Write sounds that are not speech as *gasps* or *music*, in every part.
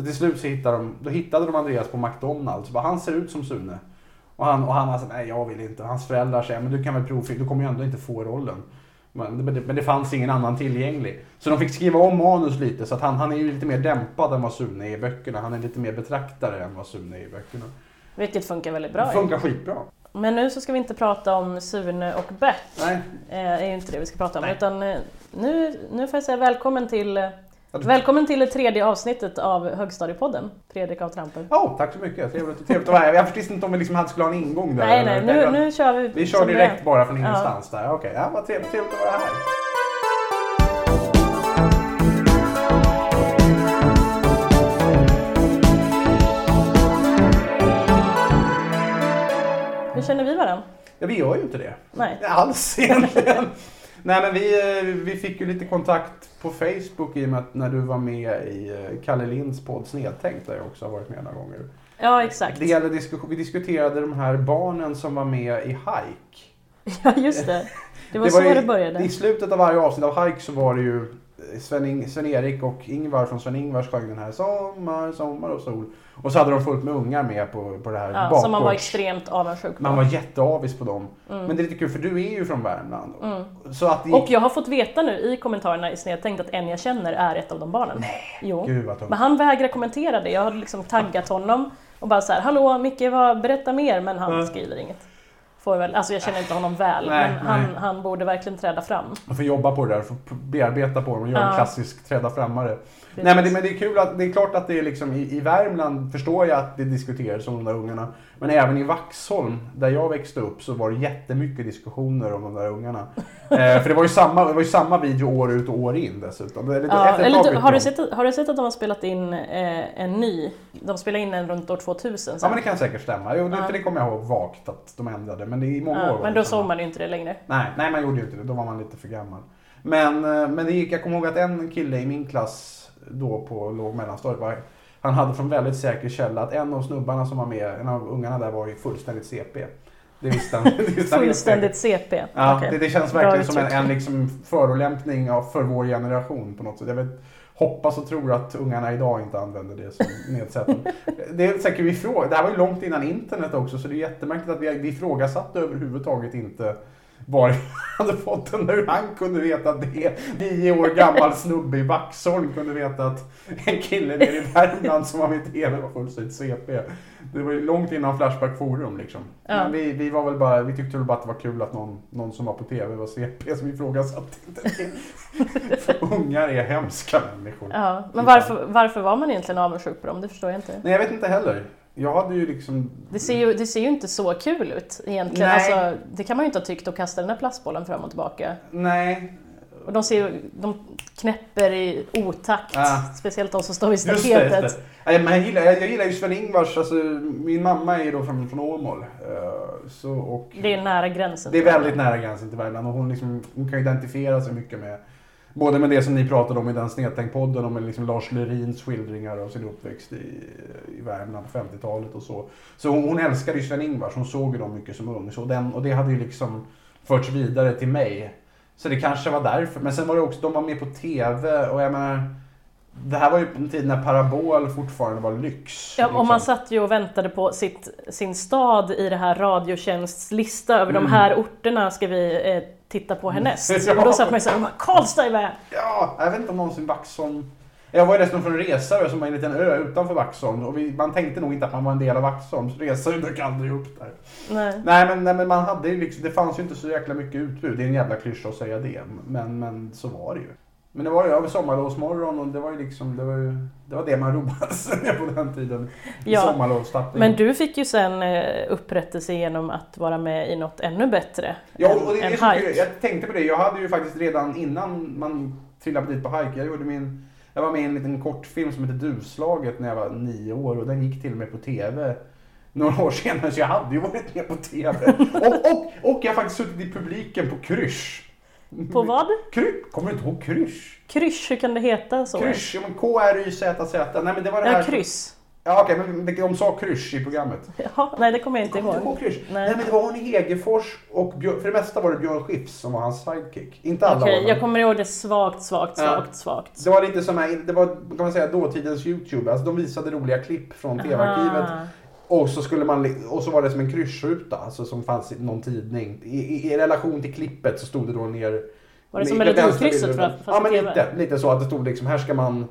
Så till slut så hittade de, då hittade de Andreas på McDonalds. Bara, han ser ut som Sune. Och han, och han var så nej jag vill inte. Hans föräldrar säger, men du kan väl provfilma, du kommer ju ändå inte få rollen. Men, det, men det fanns ingen annan tillgänglig. Så de fick skriva om manus lite så att han, han är ju lite mer dämpad än vad Sune är i böckerna. Han är lite mer betraktare än vad Sune är i böckerna. Vilket funkar väldigt bra. Det funkar skitbra. Men nu så ska vi inte prata om Sune och Bert. Nej. Eh, är ju inte det vi ska prata om. Nej. Utan eh, nu, nu får jag säga välkommen till, eh, välkommen till det tredje avsnittet av Högstadiepodden. Fredrik av Tramper. Ja, tack så mycket. Trevligt, trevligt att vara här. Jag visste inte om vi liksom skulle ha en ingång där. Nej, nej, nu, nu kör vi. Vi kör direkt bara från Ja. ingenstans där. Okej, ja, vad trevligt, trevligt att vara här. Hur känner vi varandra? Ja, vi gör ju inte det. Nej. Alls egentligen. Nej, men vi, eh, vi fick ju lite kontakt på Facebook i och med att när du var med i eh, Kalle Linds podd Snedtänkt där jag också har varit med några gånger. Ja, exakt. Det gäller diskussion, vi diskuterade de här barnen som var med i Hike. *laughs* Ja, just det. Det var, Det så ju- det började. I slutet av varje avsnitt av Hike så var det ju Sven- Sven-Erik och Ingvar från Sven-Ingvars sjöng den här Sommar, sommar och sol. Och så hade de fullt med ungar med på, på det här Ja, bakgårds- som man var extremt avundsjuk på. Man var jätteavis på dem. Mm. Men det är lite kul för du är ju från Värmland. Mm. Så att det Och jag har fått veta nu i kommentarerna i Snedtänkt att en jag känner är ett av de barnen. Nej. Jo. Gud vad tungt. Men han vägrar kommentera det. Jag har liksom taggat honom och bara så här, hallå Micke, vad, berätta mer. Men han Mm. skriver inget. Får väl, alltså jag känner inte honom väl, Nej, men han, nej. han borde verkligen träda fram. Man får jobba på det där, får bearbeta på dem och göra en Ja. klassisk träda frammare. Nej men det, men det är kul att, det är klart att det är liksom i, i Värmland förstår jag att det diskuteras om de där ungarna. Men även i Vaxholm, där jag växte upp, så var det jättemycket diskussioner om de där ungarna. *laughs* eh, för det var, ju samma, det var ju samma video år ut och år in dessutom. Eller, Ja, eller, du- har, du sett, har du sett att de har spelat in eh, en ny? De spelade in en runt år 2000 Ja sen. men det kan säkert stämma. Jo, det, Ja. för det kommer jag ihåg vagt att de ändrade. Men det är i många år. Ja, var men då samma. såg man ju inte det längre. Nej, nej, man gjorde ju inte det. Då var man lite för gammal. Men, eh, men det gick, jag kommer ihåg att en kille i min klass då på låg och mellanstadiet var, han hade från väldigt säker källa att en av snubbarna som var med, en av ungarna där var ju fullständigt CP. Det visste han. *laughs* det visste han helt säkert. Fullständigt CP. Ja, Okej. det, det känns Bra verkligen som en, en liksom förolämpning för vår generation på något sätt. Jag vet, hoppas och tror att ungarna idag inte använder det som *laughs* nedsättning. det är säkert vi fråga, det här var ju långt innan internet också så det är jättemärkligt att vi, vi ifrågasatte överhuvudtaget inte var *laughs* hade fått den, hur han kunde veta att det nio år gammal snubbe i Vaxholm kunde veta att en kille nere i Värmland som var med i TV var fullständigt CP. Det var ju långt innan Flashback Forum liksom. Ja. Men vi, vi var väl bara, vi tyckte väl bara att det var kul att någon, någon som var på TV var CP som ifrågasatte inte. *laughs* För ungar är hemska människor. Ja, men varför, varför var man egentligen avundsjuk på dem? Det förstår jag inte. Nej jag vet inte heller. Jag hade ju liksom... Det ser ju, det ser ju inte så kul ut egentligen. Nej. Alltså, det kan man ju inte ha tyckt att kasta den där plastbollen fram och tillbaka. Nej. Och de, ser ju, de knäpper i otakt, Ja. speciellt de som står vid Just det, staketet. just det. Jag, gillar, jag, gillar ju Sven-Ingvars, alltså, min mamma är ju då från, från Åmål. eh, Så, och Det är nära gränsen. det är väldigt nära gränsen till Värmland och hon, liksom, hon kan identifiera sig mycket med Både med det som ni pratade om i den Snedtänkt-podden om liksom Lars Lerins skildringar av sin uppväxt i, i Värmland på 50-talet och så. Så hon, hon älskade ju Sven-Ingvars, hon såg ju dem mycket som ung. Så den, och det hade ju liksom förts vidare till mig. Så det kanske var därför. Men sen var det också, de var med på TV och jag menar det här var ju en tid när parabol fortfarande var lyx. Ja, och man liksom. satt ju och väntade på sitt, sin stad i det här Radiotjänsts lista över Mm. de här orterna ska vi eh, titta på *laughs* härnäst. Ja. Och då satt man ju såhär, Karlstad är med! Ja, jag vet inte om någonsin Vaxholm... Jag var ju dessutom från Resarö som var en liten ö utanför Vaxholm och vi, man tänkte nog inte att man var en del av Vaxholm. Så Resarö dök aldrig upp där. Nej. Nej men, nej, men man hade ju liksom, det fanns ju inte så jäkla mycket utbud. Det är en jävla klyscha att säga det. Men, men så var det ju. Men det var ju sommarlovsmorgon och det var ju liksom, det var ju, det var det man roade sig med på den tiden. Ja. Men du fick ju sen eh, upprättelse genom att vara med i något ännu bättre Ja, än, och det än kul. Hike. Jag tänkte på det. Jag hade ju faktiskt redan innan man trillade dit på hike. Jag, gjorde min, jag var med i en liten kortfilm som heter Duvslaget när jag var nio år och den gick till och med på TV några år senare så jag hade ju varit med på TV. *laughs* Och, och, och jag har faktiskt suttit i publiken på Krysch. På vad? Kry, kommer du inte ihåg Krysch? Krysch, hur kan det heta så? Krysch, ja men K-R-Y-Z-Z. Nej men det var det Ja, här. kryss. Ja, okej, men de sa krysch i programmet. Ja, nej, det kommer jag inte Kommer du ihåg. ihåg krysch? Nej. Nej. men det var Arne Hegerfors och Björn, för det mesta var det Björn Skifs som var hans sidekick. Inte alla Okej, dem. jag kommer ihåg det svagt, svagt, Ja. svagt, svagt. Det var lite som, det var kan man säga dåtidens YouTube. Alltså de visade roliga klipp från TV-arkivet. Och så, skulle man, och så var det som en kryssruta alltså som fanns i någon tidning. I, i, I relation till klippet så stod det då ner... Var det som Melodikrysset Ja men lite, lite så att det stod liksom här ska man...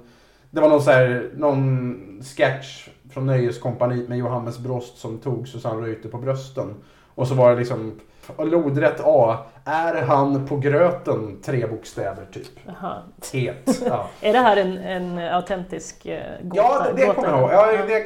Det var någon, så här, någon sketch från Nöjeskompaniet med Johannes Brost som tog Susanne Reuter på brösten. Och så var det liksom lodrätt A. Är han på gröten? Tre bokstäver typ. Jaha. Het. Ja. *laughs* Är det här en, en autentisk uh, gåta? Ja, det, det kommer jag ihåg. Ja, det är jag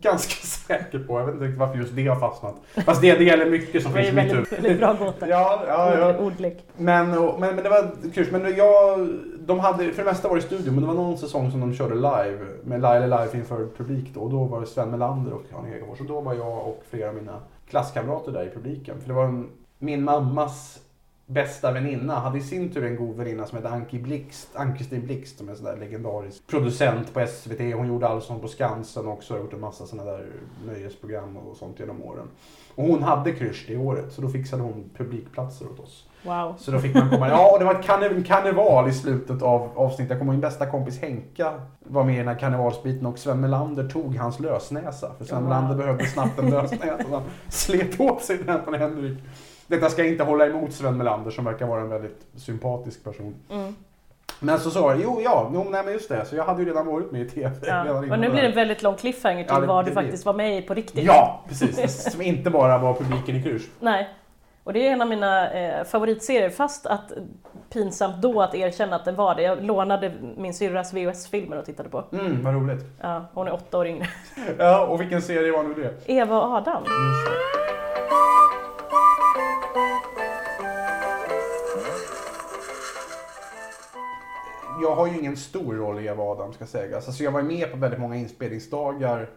ganska, *laughs* säker på. Jag vet inte riktigt varför just det har fastnat. Fast det, det gäller mycket som Det finns i mitt huvud. väldigt bra gåta. Ja, ja, ja. Ordlek. Men, och- men, men det var kul. Men jag, de hade, för det mesta var det i studion, men det var någon säsong som de körde live. Med live, live inför publik då. Och då var det Sven Melander och Arne Hegerfors. Och då var jag och flera av mina klasskamrater där i publiken. För det var en, min mammas bästa väninna hade i sin tur en god väninna som hette Anki Blixt, Ann-Kristin Blixt som är en sån där legendarisk producent på SVT. Hon gjorde Allsång på Skansen och också har gjort en massa såna där nöjesprogram och sånt genom åren. Och hon hade krysch det året så då fixade hon publikplatser åt oss. Wow. Så då fick man komma. Ja, och det var ett karne- karneval i slutet av avsnittet. Jag kommer ihåg min bästa kompis Henka var med i den här karnevalsbiten och Sven Melander tog hans lösnäsa. För Sven Wow. Melander behövde snabbt en lösnäsa. Så han slet på sig den från Henrik. Detta ska inte hålla emot Sven Melander som verkar vara en väldigt sympatisk person. Mm. Men så sa jag, jo ja, jo, nej men just det. Så jag hade ju redan varit med i TV. Ja. Och nu blir det en väldigt lång cliffhanger till Ja, det- vad det du faktiskt var med i på riktigt. Ja, precis. Som inte bara var publiken i krysch. Nej. Och det är en av mina eh, favoritserier, fast att pinsamt då att erkänna att den var det. Jag lånade min syrras VHS-filmer och tittade på. Mm, vad roligt. Ja, hon är åtta år yngre. Ja, och vilken serie var nu det? Eva och Adam. Just det. Jag har ju ingen stor roll i Eva Adam ska sägas. Alltså jag var med på väldigt många inspelningsdagar.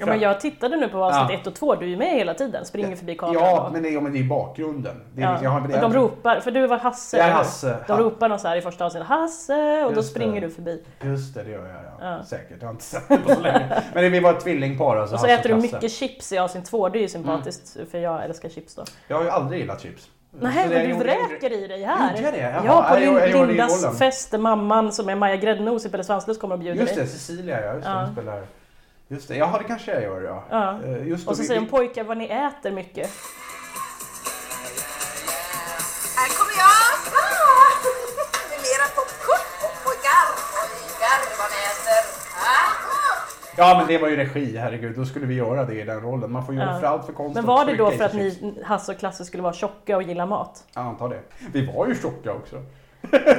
Ja, men jag tittade nu på avsnitt Ja. ett och två, du är ju med hela tiden, springer förbi kameran. Ja, men det, ja, men det är ju bakgrunden. Det är, Ja. liksom- jag har, och de ropar, för du var Hasse. Jag är? Hasse. De Ha- ropar någon så här i första avsnittet, Hasse! Och då Just det. springer du förbi. Just det, det gör jag ja. Ja. Säkert. Jag har inte sett det på så länge. Men det, vi var ett tvillingpar alltså. Och så äter du mycket chips i avsnitt två, det är ju sympatiskt för jag älskar chips då. Jag har ju aldrig gillat chips. Nej, det men du vräker i dig här! Gjorde jag det? Jaha, ja, på jag- jag Lin- gör det i Lindas fest mamman som är Maja Gräddnos i Pelle Svanslös kommer och bjuder Just dig. det, Cecilia ja. Just det, Ja. spelar. Just det, jaha det kanske jag gör ja. Ja. Eh, Och så vi- säger vi- hon pojkar vad ni äter mycket. Här kommer jag! Med mera popcorn och pojkar pojkar vad ni äter. Ah. Ja men det var ju regi, herregud. Då skulle vi göra det i den rollen. Man får ju Ja. för allt för konst Men var det då för att ni, Hasse och Klasse, skulle vara tjocka och gilla mat? Jag antar det. Vi var ju tjocka också.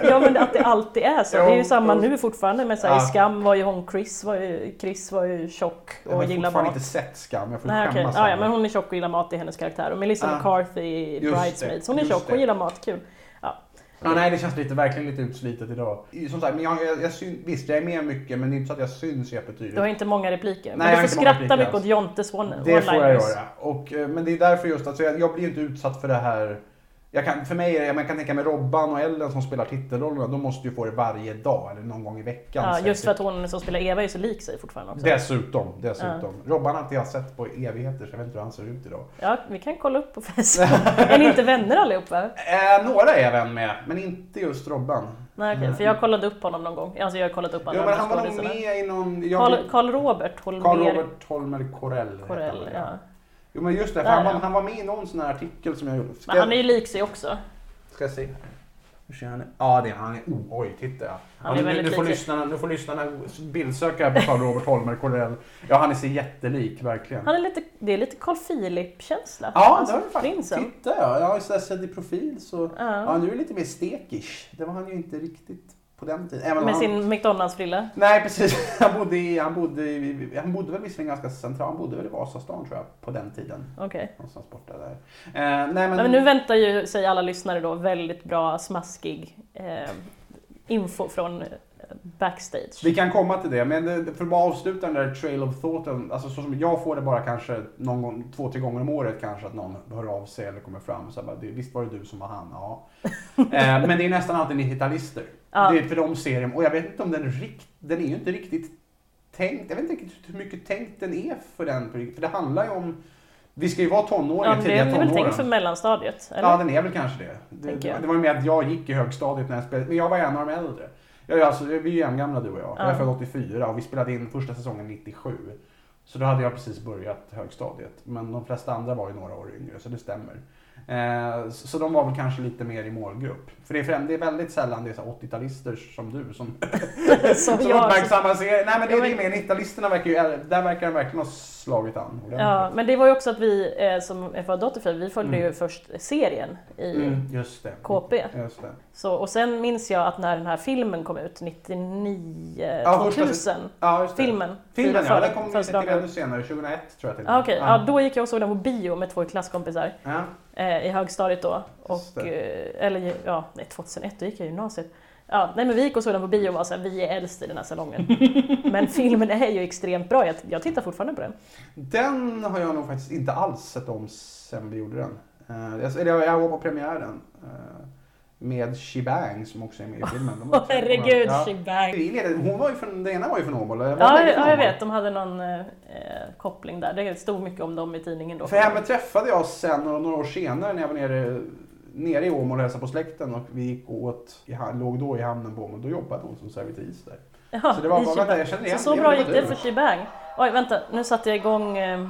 Ja men att det alltid är så. Det är ju Jo, samma jo. nu fortfarande. Men så här, Ja. i Skam var ju hon Chris, var ju, Chris var ju tjock Jag har och gillar fortfarande mat. inte sett Skam. Jag får Nej, skämmas. ja, ja, men hon är tjock och gillar mat i hennes karaktär. Och Melissa Ah. McCarthy i Bridesmaids, hon är tjock, hon gillar mat, kul. Ja, nej, det känns lite, verkligen lite utslitet idag. Som sagt, men jag, jag, jag syn, visst jag är med mycket men det är inte så att jag syns jättetydligt. Du har inte många repliker. Nej, men jag har du får skratta mycket åt Jontes one- Det får jag göra. Och, eh, men det är därför just att jag, jag blir inte utsatt för det här. Jag kan, för mig man kan tänka mig Robban och Ellen som spelar titelrollerna, de måste ju få det varje dag eller någon gång i veckan. Ja, just för att hon som spelar Eva är så lik sig fortfarande också. Dessutom, dessutom. Robban har inte jag sett på evigheter så jag vet inte hur han ser ut idag. Ja, vi kan kolla upp på Facebook. *laughs* är ni inte vänner allihopa? Eh, några är jag vän med, men inte just Robban. Nej okej, för jag har kollat upp honom någon gång. Alltså jag har kollat upp alla Jo men andra han var nog med i någon... jag- Karl, Karl Robert Holmér Carl Robert Holmer Corell. Corell, ja. Jo men just det, för han, var, ja. han var med i någon sån här artikel som jag gjorde. Ska, Men han är ju lik sig också. ska jag se? Hur ser han ut? Ja det är han. Oh, oj, titta ja. Han är ja, nu, väldigt nu, får lik. lyssnarna, nu får lyssnarna bildsöka på Carl Robert Holmer Corell. Ja han är sig jättelik verkligen. Han är lite, det är lite Carl Philip-känsla. Ja, det har du faktiskt. Prinsen. Titta ja, jag har ju så här sett i profil så... Ja. Ja, nu är det lite mer stekish. Det var han ju inte riktigt på den tiden. Även Med han... sin McDonalds-frilla. Nej precis, *laughs* han bodde, i, han, bodde i, han bodde väl visserligen ganska centralt, han bodde väl i Vasastan tror jag på den tiden. Okej. Någonstans borta där. Eh, nej men, men nu väntar ju sig alla lyssnare då väldigt bra, smaskig eh, info från backstage. vi kan komma till det, men för att bara avsluta den där trail of thoughten, alltså så som jag får det bara kanske någon gång, två, tre gånger om året kanske att någon hör av sig eller kommer fram bara, det, visst var det du som var han? Ja. *laughs* eh, men det är nästan alltid 90-talister. Ja. Det är för de ser och jag vet inte om den rikt, den är ju inte riktigt tänkt, jag vet inte riktigt hur mycket tänkt den är för den. För det handlar ju om, vi ska ju vara tonåringar, Ja, men det tidiga är väl tonåren. tänkt för mellanstadiet? Eller? Ja, den är väl kanske det. Det, det var ju med att jag gick i högstadiet när jag spelade, men jag var en av de äldre. Jag alltså, vi är ju jämngamla du och jag. Jag är född 84 och vi spelade in första säsongen 97. Så då hade jag precis börjat högstadiet. Men de flesta andra var ju några år yngre, så det stämmer. Eh, så, så de var väl kanske lite mer i målgrupp. För det är, främ, det är väldigt sällan det är så här 80-talister som du som, *laughs* Som som jag. uppmärksammar serien. Nej men det Ja, är det mer, 90-talisterna verkar ju, där verkar de verkligen ha slagit an ordentligt. Ja, men det var ju också att vi eh, som födda 84, vi följde Mm. ju först serien i Mm, just det. KP. Just det. Så, och sen minns jag att när den här filmen kom ut, 99, Ja, första- 2000, Ja, filmen. Filmen ja, den kom lite ännu senare, 2001 tror jag till och Ja, med. okej. Ja, då gick jag och såg den på bio med två klasskompisar Ja. Eh, i högstadiet då. Och, eh, eller ja, nej 2001, då gick jag i gymnasiet. Ja, nej men vi gick och såg den på bio och var såhär, vi är äldst i den här salongen. *laughs* men filmen är ju extremt bra, jag, jag tittar fortfarande på den. Den har jag nog faktiskt inte alls sett om sen vi gjorde den. Eh, jag, eller jag, jag var på premiären eh, med Shebang som också är med i filmen. De Åh har- *laughs* herregud, ja. shebang! Hon var ju från, den ena var ju från Åmål. Ja, ja, jag vet, de hade någon eh, koppling där. Det stod mycket om dem i tidningen då. För henne träffade jag sen några, år senare när jag var nere, nere i Åmål och hälsade på släkten och vi gick åt, låg då i hamnen på Åmål. Då jobbade hon som servitris där. Ja, Så det var bara, vänta, jag känner igen Så, så bra gick det för Shebang. Oj, vänta, nu satte jag igång. Eh,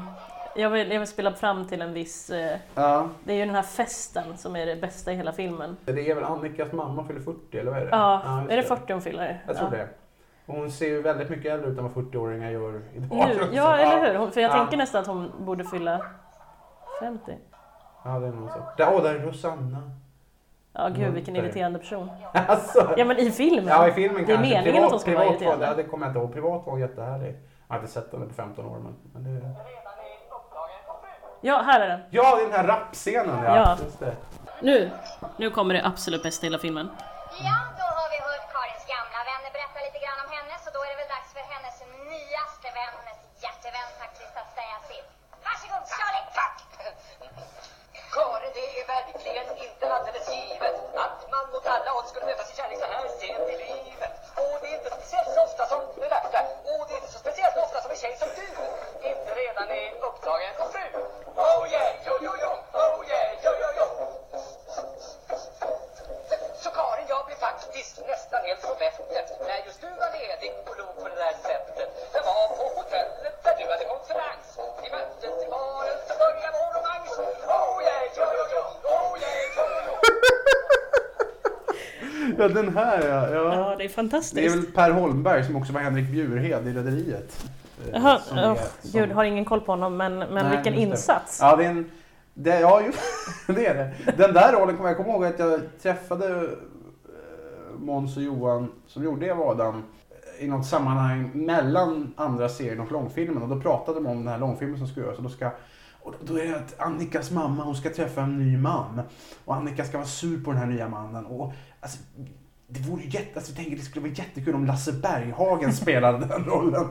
jag, vill, jag vill spela fram till en viss... Eh, Ja, det är ju den här festen som är det bästa i hela filmen. det är väl Annikas mamma fyller 40 eller vad är det? Ja, just är det 40 hon fyller? Jag tror ja. det. Och hon ser ju väldigt mycket äldre ut än vad 40-åringar gör idag. Nu, ja, *laughs* eller hur? Hon- För jag Ja. tänker nästan att hon borde fylla 50. Ja, det är nog så. Där, åh, där är Rosanna. Ja, gud Mm, vilken irriterande person. *laughs* Alltså. Ja, men i filmen. Ja, i filmen Det är kanske. meningen att hon ska vara privat var, irriterande. ja, det kommer jag inte ihåg. Privat var hon jättehärlig. Jag har inte sett henne på 15 år, men, men det... Ja, här är den. Ja, det är den här rapscenen, ja. Ja. Just det. Nu, nu kommer det absolut bästa i hela filmen. Ja, Karin, det är verkligen inte alldeles givet att man mot alla odds skulle möta sin kärlek så här sent i livet. Och det är inte speciellt så ofta som det värsta. Och det är inte så speciellt ofta som en tjej som du inte redan är upptagen som fru. Oh yeah, yo, yo, Ja, den här ja. ja. Ja, det är Det är fantastiskt. väl Per Holmberg som också var Henrik Bjurhed i Rederiet. Eh, Jaha, som oh, är- som- gud, har ingen koll på honom, men, men Nej, vilken insats. Ja, det är en... Det, ja, just, *laughs* det är det. Den där rollen kommer jag komma ihåg att jag träffade eh, Måns och Johan som gjorde Eva Adam i något sammanhang mellan andra serien och långfilmen och då pratade de om den här långfilmen som ska göras och då ska och då är det att Annikas mamma hon ska träffa en ny man och Annika ska vara sur på den här nya mannen och alltså, det vore jätte, alltså, tänker det skulle vara jättekul om Lasse Berghagen spelade den rollen.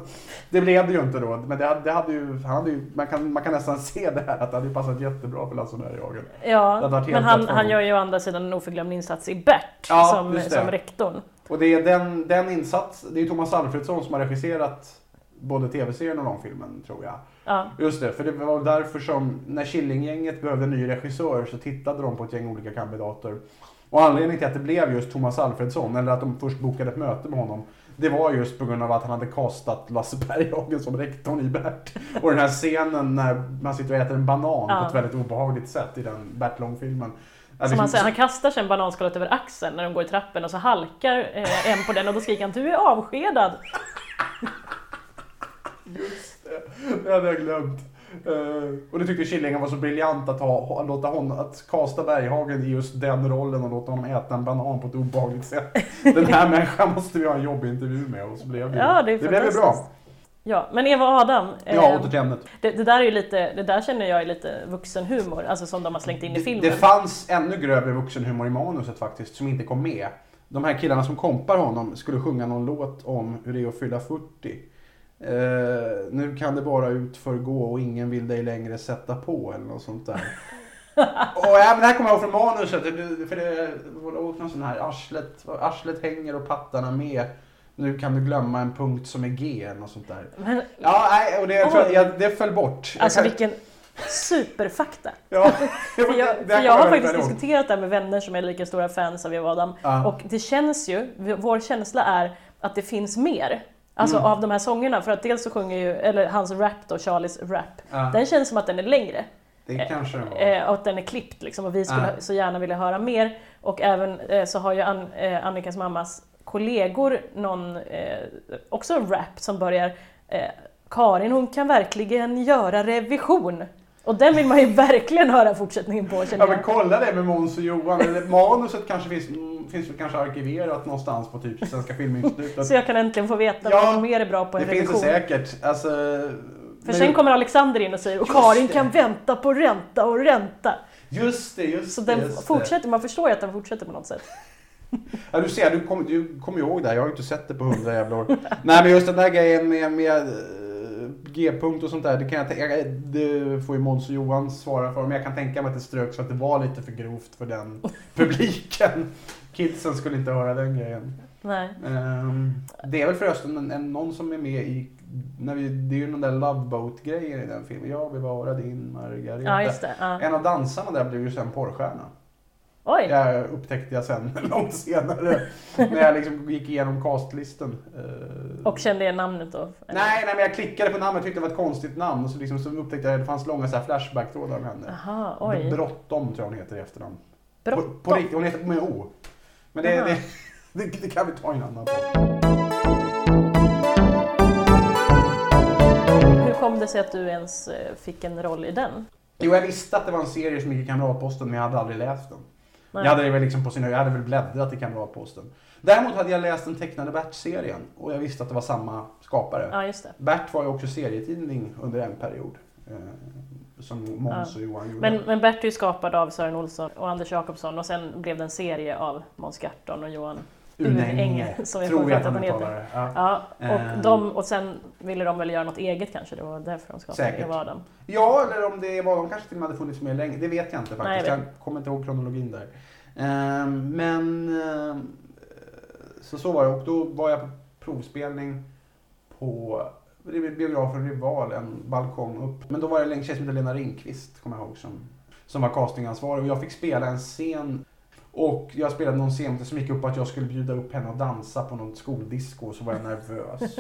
Det blev det ju inte då, men det hade, det hade ju, han hade ju man, kan, man kan nästan se det här att det hade passat jättebra för Lasse Berghagen. Ja, men han, han gör ju å andra sidan en oförglömlig insats i Bert Ja, som, som rektorn. Och det är den, den insats, det är ju Thomas Alfredsson som har regisserat både tv-serien och långfilmen tror jag. Ja. Just det, för det var därför som när Killinggänget behövde en ny regissör så tittade de på ett gäng olika kandidater. Och anledningen till att det blev just Thomas Alfredsson, eller att de först bokade ett möte med honom, det var just på grund av att han hade castat Lasse Berghagen som rektorn i Bert. Och den här scenen när man sitter och äter en banan Ja. på ett väldigt obehagligt sätt i den Bert-långfilmen. Alltså, Som han säger, han kastar sig en bananskalet över axeln när de går i trappen och så halkar eh, en på den och då skriker han du är avskedad. *laughs* Just det, det hade jag glömt. Eh, och det tyckte Killingham var så briljant att, ha, låta att kasta Berghagen i just den rollen och låta honom äta en banan på ett obehagligt sätt. Den här *laughs* människan måste vi ha en jobbintervju med och så blev det, Ja, det det blev bra. Ja, men Eva och Adam. eh, Ja, åter till ämnet. det, det där är lite, det där känner jag är lite vuxenhumor, alltså som de har slängt in i Det, filmen. det fanns ännu grövre vuxenhumor i manuset faktiskt, som inte kom med. De här killarna som kompar honom skulle sjunga någon låt om hur det är att fylla 40. Eh, nu kan det bara utförgå och ingen vill dig längre sätta på eller något sånt där. *laughs* och, ja, men det här kommer jag ihåg från manuset. det- För det var någon sån här arslet, arslet hänger och pattarna med. Nu kan du glömma en punkt som är G något sånt där. Men, Ja, nej, och det, jag tror, jag, det föll bort. Alltså kan- vilken superfakta. *laughs* Ja, För jag, det här för jag har faktiskt diskuterat det här med vänner som är lika stora fans av Eva Adam. Ja. Och det känns ju, vår känsla är att det finns mer. Alltså Mm. av de här sångerna. För att dels så sjunger ju, eller hans rap då, Charlies rap. Ja, Den känns som att den är längre. det kanske den var. Eh, och att den är klippt liksom. Och vi skulle Ja. så gärna vilja höra mer. Och även eh, så har ju An, eh, Annikas mammas kollegor någon, eh, också rap som börjar eh, Karin hon kan verkligen göra revision. Och den vill man ju *laughs* verkligen höra fortsättningen på känner Ja men kolla det med Måns och Johan. Eller, manuset kanske finns, mm, finns väl kanske arkiverat någonstans på typ Svenska Filminstitutet. Så jag kan äntligen få veta Ja, vad som mer är bra på det en finns revision. det säkert. Alltså, För sen kommer Alexander in och säger och Karin det. kan vänta på ränta och ränta. Just det, just Så det. den just fortsätter, man förstår ju att den fortsätter på något sätt. Det. *laughs* Ja, du ser, du kommer kom ihåg det här. Jag har ju inte sett det på hundra jävla år. Nej men just den där grejen med, med G-punkt och sånt där. Det, kan jag, det får ju Måns och Johan svara för. Men jag kan tänka mig att det ströks att det var lite för grovt för den *laughs* publiken. Kidsen skulle inte höra den grejen. Nej. Ehm, det är väl förresten en, en, någon som är med i, när vi, det är ju den där Love Boat-grejen i den filmen. Jag vill vara din Margareta. Ja. Ja. En av dansarna där blev ju sen porrstjärna. Oj! Jag upptäckte jag sen *laughs* långt senare när jag liksom gick igenom castlisten. Ehm, Och kände igen namnet då? Nej, nej, men jag klickade på namnet och tyckte det var ett konstigt namn. Och så, liksom, så upptäckte jag att det fanns långa flashback-trådar med henne. Jaha, oj. Bråttom tror jag hon heter i efternamn. På, på Bråttom? riktigt, hon heter med O. Men det, Aha. det, *laughs* det, det kan vi ta i en annan podd. Hur kom det sig att du ens eh, fick en roll i den? Jo, jag visste att det var en serie som gick i Kamratposten, men jag hade aldrig läst den. Nej. Jag hade väl liksom på sin jag hade väl bläddrat i Kamratposten. Däremot hade jag läst den tecknade Bert-serien och jag visste att det var samma skapare. Ja, just det. Bert var ju också serietidning under en period. Eh, som Måns och Johan gjorde. Men, men Bert är ju skapad av Sören Olsson och Anders Jakobsson och sen blev det en serie av Måns Garton och Johan Unänge, Unänge, som jag tror jag att han heter. uttalar. Ja. Ja, och, Ehm. de, och sen ville de väl göra något eget kanske, det var därför de skapade Säkert. Eva Adam. ja, eller om det var, de kanske till och med hade funnits med länge. Det vet jag inte Nej, jag faktiskt. jag kommer inte ihåg kronologin där. Ehm, men ehm, så så var det och då var jag på provspelning på biografen Rival, en balkong upp. Men då var det en tjej som hette Lena Ringqvist, kommer jag ihåg, som, som var castingansvarig. Och jag fick spela en scen och jag spelade någon scen som gick upp att jag skulle bjuda upp henne och dansa på någon skoldisco och så var jag nervös.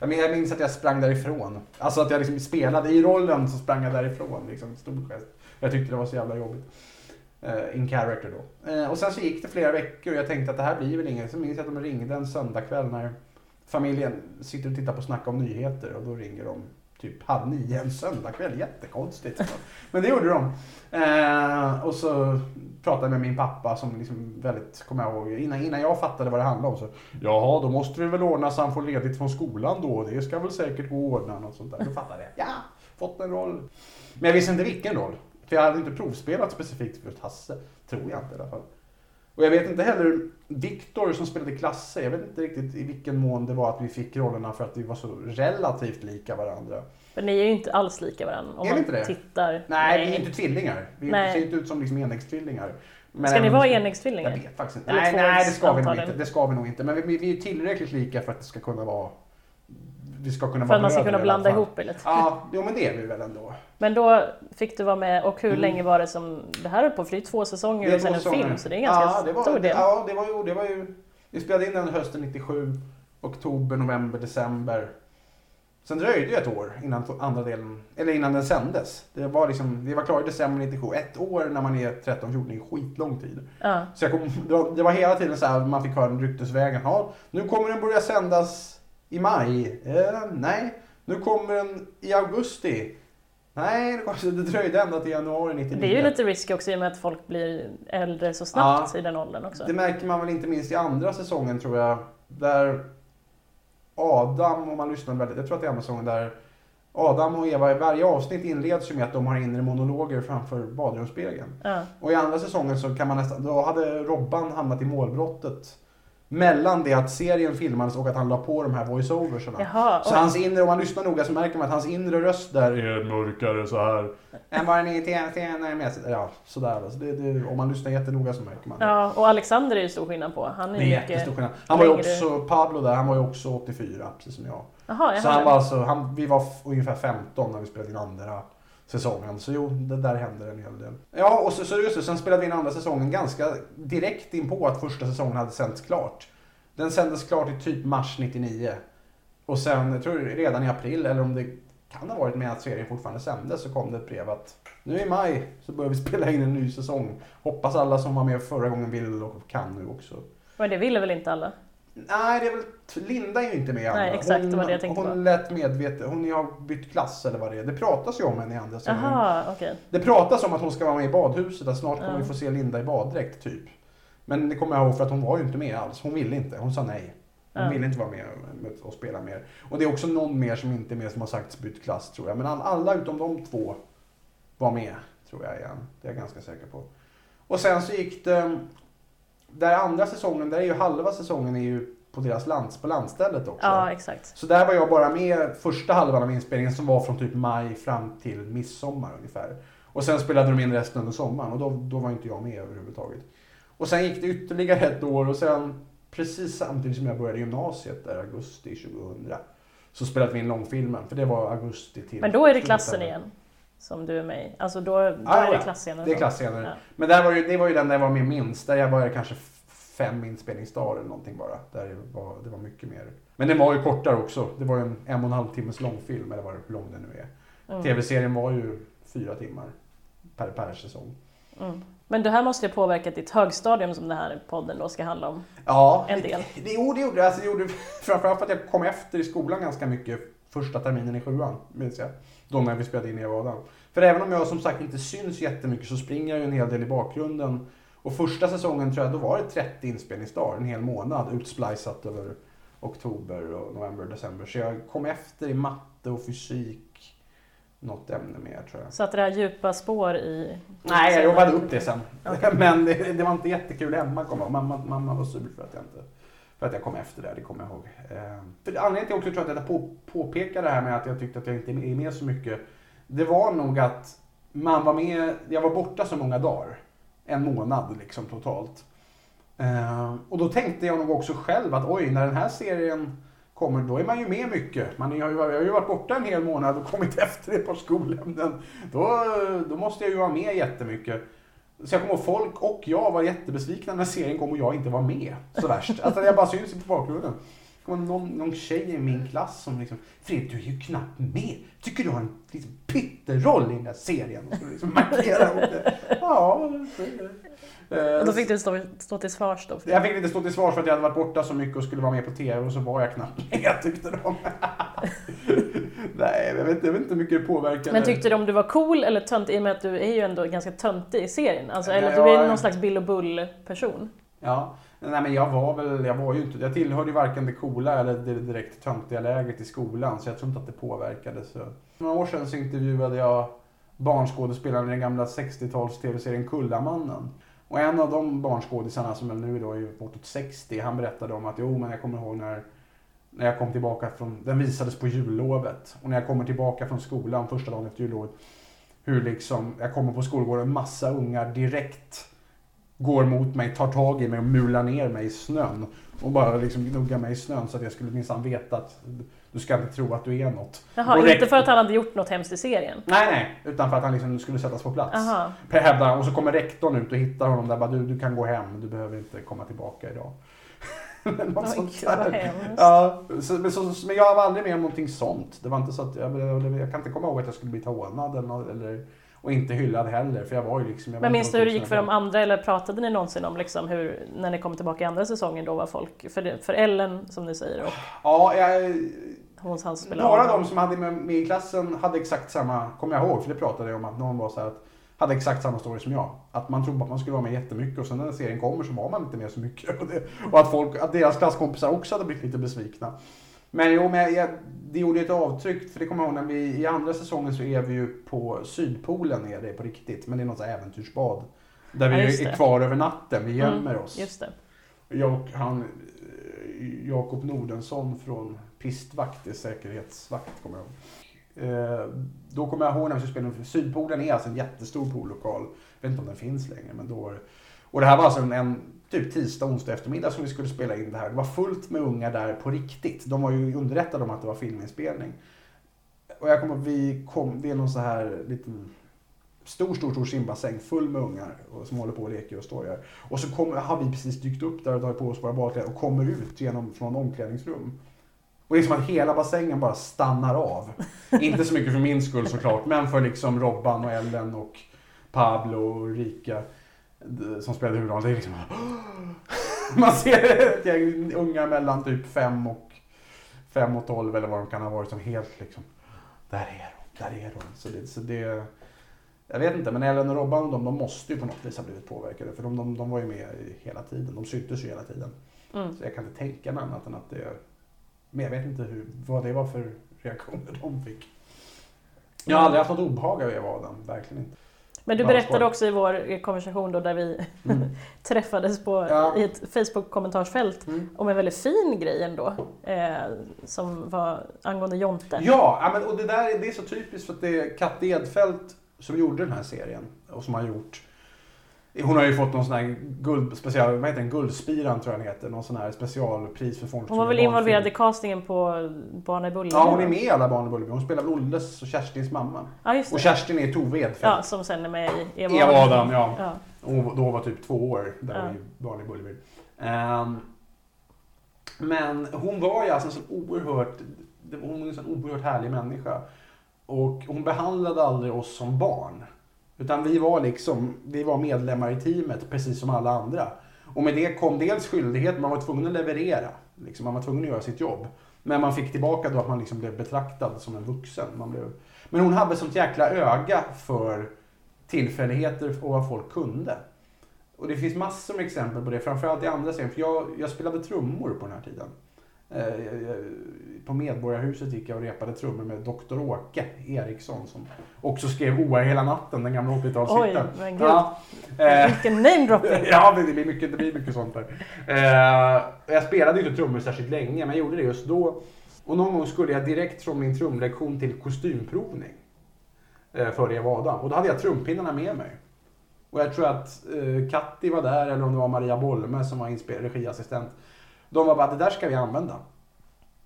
Jag minns att jag sprang därifrån. Alltså att jag liksom spelade i rollen så sprang jag därifrån. Liksom, stor gest. Jag tyckte det var så jävla jobbigt. Eh, in character då. Eh, och sen så gick det flera veckor och jag tänkte att det här blir väl inget. Så minns jag att de ringde en söndagkväll när familjen sitter och tittar på Snacka om nyheter och då ringer de typ halv nio en söndagkväll. Jättekonstigt. Men det gjorde de. Eh, och så pratade jag med min pappa som liksom väldigt, kommer jag ihåg, innan, innan jag fattade vad det handlade om så Jaha, då måste vi väl ordna så han får ledigt från skolan då. Det ska väl säkert gå att ordna något sånt där. Då fattade jag. Ja, fått en roll. Men jag visste inte vilken roll. För jag hade inte provspelat specifikt för Hasse. Tror jag inte i alla fall. Och jag vet inte heller, Viktor som spelade Klasse, jag vet inte riktigt i vilken mån det var att vi fick rollerna för att vi var så relativt lika varandra. För ni är ju inte alls lika varandra om Är man inte det? tittar. Nej, vi är inte tvillingar. Vi Nej. ser inte ut som liksom enäggstvillingar. Men Ska ni vara Jag enäggstvillingar? vet faktiskt inte. Eller Nej, nej, det ska vi nog inte. Det ska vi nog inte. Men vi, vi är tillräckligt lika för att det ska kunna vara... Vi ska kunna För att man ska kunna blanda ihop er lite. Ja, jo men det är vi väl ändå. Men då fick du vara med och hur Mm. länge var det som det här höll på? För det är två säsonger Det och sen en film så det är en ganska ja, det var, stor del. Ja, det var ju... Det var ju vi spelade in den hösten 97. Oktober, november, december. Sen dröjde det ett år innan andra delen, eller innan den sändes. Det var liksom, vi var klara i december 97. Ett år när man är 13-14 är skitlång tid. Ja. Så kom, det, var, det var hela tiden så här, man fick höra ryktesvägen. Ja, nu kommer den börja sändas i maj. Eh, nej, nu kommer den i augusti. Nej, det, dröjde ända till januari 99. Det är ju lite risky också i och med att folk blir äldre så snabbt i den åldern också. Det märker man väl inte minst i andra säsongen tror jag. Där Adam, om man lyssnar väldigt, jag tror att det är andra säsongen där Adam och Eva i varje avsnitt inleds ju med att de har inre monologer framför badrumsspegeln. Ja. Och i andra säsongen så kan man nästan, då hade Robban hamnat i målbrottet. Mellan det att serien filmades och att han la på de här voice-overserna. Jaha, Så hans inre, om man lyssnar noga så märker man att hans inre röst där är mörkare så här. Än vad den är i med. Ja, sådär. Alltså det, det, om man lyssnar jättenoga så märker man det. Ja, och Alexander är ju stor skillnad på. Han är, Det är jättestor skillnad. Han var ju också, Pablo där, han var ju också 84 precis som jag. Jaha, jag Så han var alltså, han, vi var ungefär 15 när vi spelade in andra säsongen. Så jo, det där händer en hel del. Ja, och så, så just det, sen spelade vi in andra säsongen ganska direkt in på att första säsongen hade sänts klart. Den sändes klart i typ mars 99. Och sen, jag tror redan i april, eller om det kan ha varit med att serien fortfarande sändes, så kom det ett brev att nu i maj så börjar vi *laughs* spela in en ny säsong. Hoppas alla som var med förra gången vill och kan nu också. Men det ville väl inte alla? Nej, det är väl, Linda är ju inte med i. Nej, exakt, hon, det var det jag tänkte Hon på. lät medvetet, hon har bytt klass eller vad det är. Det pratas ju om henne i andra serien. Jaha, okej. Det pratas om att hon ska vara med i badhuset, att snart kommer Ja. vi få se Linda i baddräkt typ. Men det kommer jag ihåg för att hon var ju inte med alls. Hon ville inte, hon sa nej. Hon Ja. ville inte vara med och- spela mer. Och det är också någon mer som inte är med som har sagts bytt klass tror jag. Men all- alla utom de två var med tror jag igen. Det är jag ganska säker på. Och sen så gick det, där andra säsongen, där är ju halva säsongen är ju på deras lands, på landstället också. Ja, exakt. Så där var jag bara med första halvan av inspelningen som var från typ maj fram till midsommar ungefär. Och sen spelade de in resten under sommaren och då, då var inte jag med överhuvudtaget. Och sen gick det ytterligare ett år och sen precis samtidigt som jag började gymnasiet där augusti 2000 så spelade vi in långfilmen för det var augusti till Men då är det klassen igen. Som du är med i. Alltså då, då Ja, är det ja. klasscenen. Det är klasscener. Ja. Men där var ju, det var ju den där jag var med minst. Där jag var kanske fem inspelningsdagar eller någonting bara. Där det var, det var mycket mer. Men den var ju kortare också. Det var ju en en och en halv timmes långfilm eller vad lång den nu är. Mm. Tv-serien var ju fyra timmar per, per säsong. Mm. Men det här måste ju ha påverkat ditt högstadium som den här podden då ska handla om. Ja, En del. Det, jo, det gjorde det. Alltså, det gjorde *laughs* framförallt för att jag kom efter i skolan ganska mycket första terminen i sjuan, minns jag. Då när vi spelade in i Adam. För även om jag som sagt inte syns jättemycket så springer jag ju en hel del i bakgrunden. Och första säsongen tror jag, då var det 30 inspelningsdagar, en hel månad utsplicat över oktober och november, december. Så jag kom efter i matte och fysik, något ämne mer tror jag. Så att det här djupa spår i... Nej, jag jobbade upp det sen. Okej. *laughs* Men det, det var inte jättekul hemma kommer jag mamma, mamma var sur för att jag inte för att jag kom efter där, det kommer jag ihåg. Eh, för anledningen till också tror jag att jag på, det här med att jag tyckte att jag inte är med så mycket. Det var nog att man var med, jag var borta så många dagar. En månad liksom totalt. Eh, och då tänkte jag nog också själv att oj, när den här serien kommer, då är man ju med mycket. Man har ju- jag har ju varit borta en hel månad och kommit *laughs* efter ett par skolämnen. Då, då måste jag ju vara med jättemycket. Så jag kommer ihåg folk och jag var jättebesvikna när serien kom och jag inte var med så värst. Alltså jag bara syns på bakgrunden. Det kom någon, någon tjej i min klass som liksom Fredrik, du är ju knappt med. Tycker du har en liksom, pytteroll i den där serien? Och skulle liksom markera mot det. Ja. Eh, Och då fick du stå, stå till svars då. Jag fick inte stå till svars för att jag hade varit borta så mycket och skulle vara med på TV och så var jag knappt med tyckte de. Nej, jag vet, jag vet inte hur mycket det påverkade. Men tyckte du om du var cool eller töntig? I och med att du är ju ändå ganska töntig i serien. Alltså, eller Ja, du är någon slags Bill och Bull-person. Ja, nej men jag var väl, jag var ju inte, jag tillhörde ju varken det coola eller det direkt töntiga lägret i skolan så jag tror inte att det påverkade. Så. För några år sedan så intervjuade jag barnskådespelaren i den gamla 60-tals tv-serien Kullamannen. Och en av de barnskådisarna som väl nu då är bortåt 60, han berättade om att jo men jag kommer ihåg när, när jag kom tillbaka från, den visades på jullovet. Och när jag kommer tillbaka från skolan första dagen efter jullovet, hur liksom, jag kommer på skolgården, massa ungar direkt går mot mig, tar tag i mig och mular ner mig i snön. Och bara liksom gnuggar mig i snön så att jag skulle minsann veta att du ska inte tro att du är något. Jaha, Och inte för att han hade gjort något hemskt i serien? Nej, nej. Utan för att han liksom skulle sättas på plats. Hävdar han. Och så kommer rektorn ut och hittar honom där. Bara, du, du kan gå hem, du behöver inte komma tillbaka idag. Något sånt där. Ja, så, men, så, men jag var aldrig med om någonting sånt. Det var inte så att jag, jag kan inte komma ihåg att jag skulle bli hånad eller, eller och inte hyllad heller. För jag var ju liksom... Jag Men minns du hur det gick för de andra eller pratade ni någonsin om liksom hur, när ni kom tillbaka i andra säsongen då var folk, för, för Ellen som ni säger och Ja, jag, hon han Några av dem som hade med, med i klassen hade exakt samma, kommer jag ihåg, för det pratade jag om att någon var så här att hade exakt samma story som jag. Att man trodde att man skulle vara med jättemycket och sen när serien kommer så var man inte med så mycket. *laughs* Och, det, och att, folk, att deras klasskompisar också hade blivit lite besvikna. Men jo, men jag, det gjorde ett avtryck, för det kommer jag ihåg när vi i andra säsongen så är vi ju på Sydpolen nere på riktigt, men det är något äventyrsbad. Där Ja, vi just är kvar över natten, vi gömmer Mm, oss. Just det. Jag och han, Jakob Nordensson från Pistvakt, det är säkerhetsvakt kommer jag ihåg. Eh, då kommer jag ihåg när vi skulle spela, Sydpolen är alltså en jättestor pollokal. Jag vet inte om den finns längre men då Och det här var alltså en, en typ tisdag, onsdag eftermiddag som vi skulle spela in det här. Det var fullt med ungar där på riktigt. De var ju underrättade om att det var filminspelning. Och jag kommer ihåg, vi kom, det är någon så här liten stor, stor, stor simbassäng full med ungar och, som håller på och leker och stojar. Och så kom, har vi precis dykt upp där och tagit på oss våra badkläder och kommer ut genom, från omklädningsrum. Och det är som att hela bassängen bara stannar av. *laughs* Inte så mycket för min skull såklart, men för liksom Robban och Ellen och Pablo och Rika d- som spelade huvudrollen. Det är liksom... *gasps* Man ser ett gäng unga mellan typ 5 och, 5 och 12 eller vad de kan ha varit som helt liksom... Där är de, där är de. Så det, så det, jag vet inte, men Ellen och Robban de, de måste ju på något vis ha blivit påverkade. För de, de, de var ju med hela tiden. De syntes ju hela tiden. Mm. Så jag kan inte tänka mig annat än att det... Men jag vet inte hur, vad det var för reaktioner de fick. Jag har aldrig haft något obehag av Eva Adam, verkligen inte. Men du berättade också i vår konversation då där vi Mm. *laughs* träffades på, Ja. i ett Facebook-kommentarsfält Mm. om en väldigt fin grej ändå. Eh, som var angående Jonte. Ja, men, och det där är- det är så typiskt för att det är Katte Edfeldt som gjorde den här serien och som har gjort hon har ju fått någon sån här guld, special, vad heter den, Guldspiran tror jag den heter. Någon sån här specialpris för folk Hon var väl involverad i castingen på Barn i Bullerby? Ja, hon är med i alla Barn i Bullerby. Hon spelar väl Olles och Kerstins mamma. Ja, just Och det. Kerstin är Tove Edfeldt. Ja, som sen är med i Eva, Eva Adam, ja. ja. Hon då var typ två år där Ja. i Barn i Bullerby. Ehm, men hon var ju alltså en sån oerhört, hon är en sån oerhört härlig människa. Och hon behandlade aldrig oss som barn. Utan vi var liksom, vi var medlemmar i teamet precis som alla andra. Och med det kom dels skyldighet, man var tvungen att leverera. Liksom, man var tvungen att göra sitt jobb. Men man fick tillbaka då att man liksom blev betraktad som en vuxen. Man blev... Men hon hade sånt jäkla öga för tillfälligheter och vad folk kunde. Och det finns massor med exempel på det, framförallt i andra serien. För jag, jag spelade trummor på den här tiden. Eh, På Medborgarhuset gick jag och repade trummor med Dr. Åke Eriksson som också skrev OR hela natten, den gamla 80-talshitten. Oj, men gud. Ja, eh, Vilken namedropping! *laughs* ja, det blir mycket, det blir mycket sånt där. Eh, jag spelade inte trummor särskilt länge, men jag gjorde det just då. Och någon gång skulle jag direkt från min trumlektion till kostymprovning. För Eva Adam. Och då hade jag trumpinnarna med mig. Och jag tror att Katti var där, eller om det var Maria Bolme som var regiassistent. De var bara, det där ska vi använda.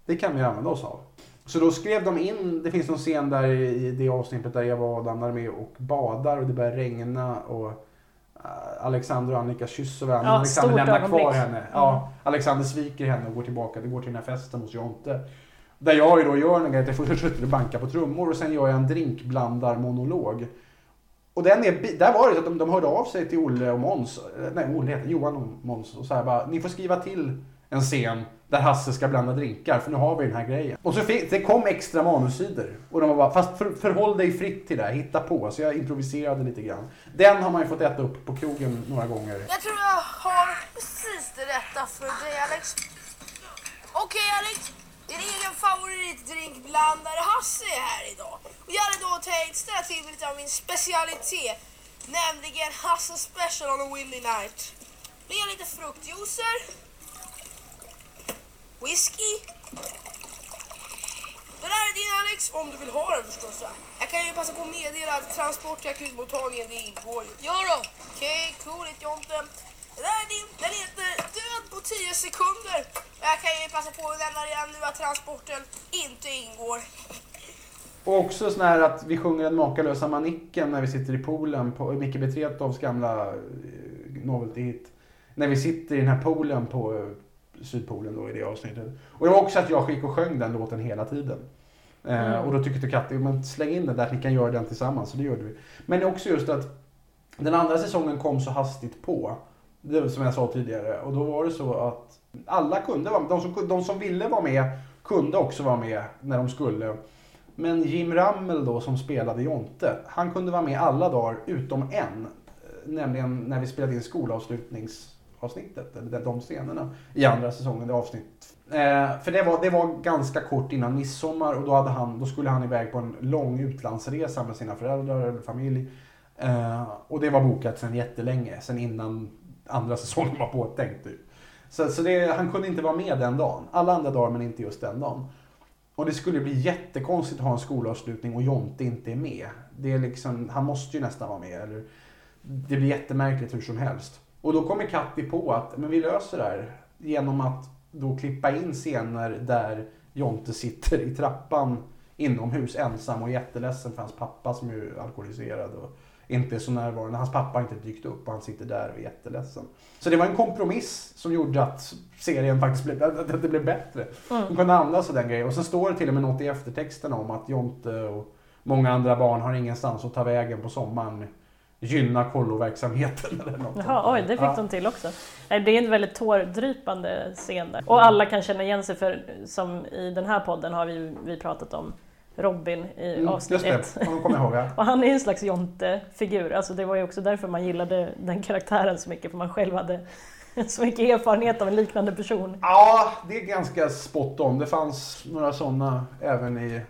Det kan vi använda oss av. Så då skrev de in, det finns någon scen där i det avsnittet där Eva och Adam är med och badar och det börjar regna och eh, Alexander och Annika kysser varandra. Ja, Alexander lämnar kvar ögonblick. henne. Ja, Alexander sviker henne och går tillbaka. Det går till den här festen hos Jonte. Där jag ju då gör en grej att jag först *laughs* sitter och bankar på trummor och sen gör jag en drinkblandarmonolog. Och den är, där var det så att de, de hörde av sig till Olle och Måns, eh, nej Olle heter Johan och Måns och så här bara, ni får skriva till en scen där Hasse ska blanda drinkar för nu har vi den här grejen. Och så fick, det kom extra manussidor och de var bara, fast för, förhåll dig fritt till det här, hitta på. Så jag improviserade lite grann. Den har man ju fått äta upp på krogen några gånger. Jag tror jag har precis det rätta för dig Alex. Okej Alex, din egen favoritdrinkblandare Hasse är här idag. Och jag hade då tänkt ställa till med lite av min specialitet. Nämligen Hasse Special on a Windy Night. Med lite fruktjuicer. Whisky. Det där är din Alex, om du vill ha den förstås. Jag kan ju passa på att meddela att transport till akutmottagningen det ingår ju. Ja då. Okej, coolt Jonte. Det där är din. Den heter Död på 10 sekunder. Jag kan ju passa på att nämna redan nu att transporten inte ingår. Och också sån här att vi sjunger den makalösa manicken när vi sitter i poolen på Micke Betretovs gamla eh, novelty-hit. När vi sitter i den här poolen på eh, Sydpolen då i det avsnittet. Och det var också att jag gick och sjöng den låten hela tiden. Eh, Mm. och då tyckte Katti, men släng in den där, ni kan göra den tillsammans. Så det gjorde vi. Men det är också just att den andra säsongen kom så hastigt på. Det var som jag sa tidigare. Och då var det så att alla kunde vara med. De som, de som ville vara med kunde också vara med när de skulle. Men Jim Rammel då som spelade Jonte, han kunde vara med alla dagar utom en. Eh, Nämligen när vi spelade in avsnittet, eller de scenerna i andra säsongen, det avsnitt. Eh, för det var, det var ganska kort innan midsommar och då, hade han, då skulle han iväg på en lång utlandsresa med sina föräldrar eller familj. Eh, och det var bokat sedan jättelänge, sedan innan andra säsongen var påtänkt. Typ. Så, så det, han kunde inte vara med den dagen. Alla andra dagar men inte just den dagen. Och det skulle bli jättekonstigt att ha en skolavslutning och Jonte inte är med. Det är liksom, han måste ju nästan vara med. Eller, det blir jättemärkligt hur som helst. Och då kommer Katti på att men vi löser det här genom att då klippa in scener där Jonte sitter i trappan inomhus ensam och jätteledsen för hans pappa som är ju alkoholiserad och inte är så närvarande. Hans pappa har inte dykt upp och han sitter där och är jätteledsen. Så det var en kompromiss som gjorde att serien faktiskt blev, att det blev bättre. De kunde andas och den grejen. Och så står det till och med något i eftertexterna om att Jonte och många andra barn har ingenstans att ta vägen på sommaren. Gynna kolloverksamheten *laughs* eller något. Jaha, oj, det fick Ja. de till också. Nej, Det är en väldigt tårdrypande scen där. Och alla kan känna igen sig för som i den här podden har vi, vi pratat om Robin i Mm, avsnitt just det, de kommer jag ihåg. Ja. *laughs* Och han är en slags Jonte-figur. Alltså det var ju också därför man gillade den karaktären så mycket, för man själv hade *laughs* så mycket erfarenhet av en liknande person. Ja, det är ganska spot on. Det fanns några sådana även i...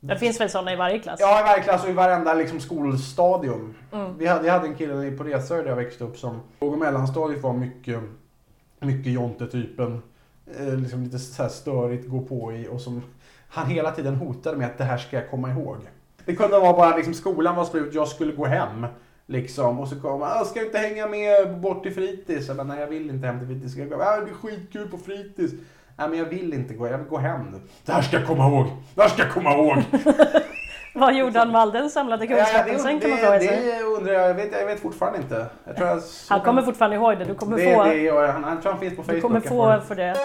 Det finns väl sådana i varje klass? Ja, verkligen. Alltså i varenda liksom, skolstadium. Mm. Vi hade, jag hade en kille på Resö där jag växte upp som låg och mellanstadiet var mycket, mycket Jonte-typen. Eh, liksom lite så här störigt gå på i och som han hela tiden hotade med att det här ska jag komma ihåg. Det kunde vara bara liksom skolan var slut, jag skulle gå hem. Liksom, och så kom han, "Ah, ska du inte hänga med bort till fritids? Jag bara, nej jag vill inte hem till fritids. Jag gå? "Ah, det blir skitkul på fritids. Nej men jag vill inte gå, jag vill gå hem nu. Det här ska jag komma ihåg, det här ska jag komma ihåg. *laughs* Vad gjorde han med all den samlade kunskapen sen kan man fråga sig? det undrar jag, jag vet, jag vet fortfarande inte. Jag Han kommer fortfarande ihåg det, du kommer det, få, det gör. Han, han tror han finns på Facebook. du kommer få för det.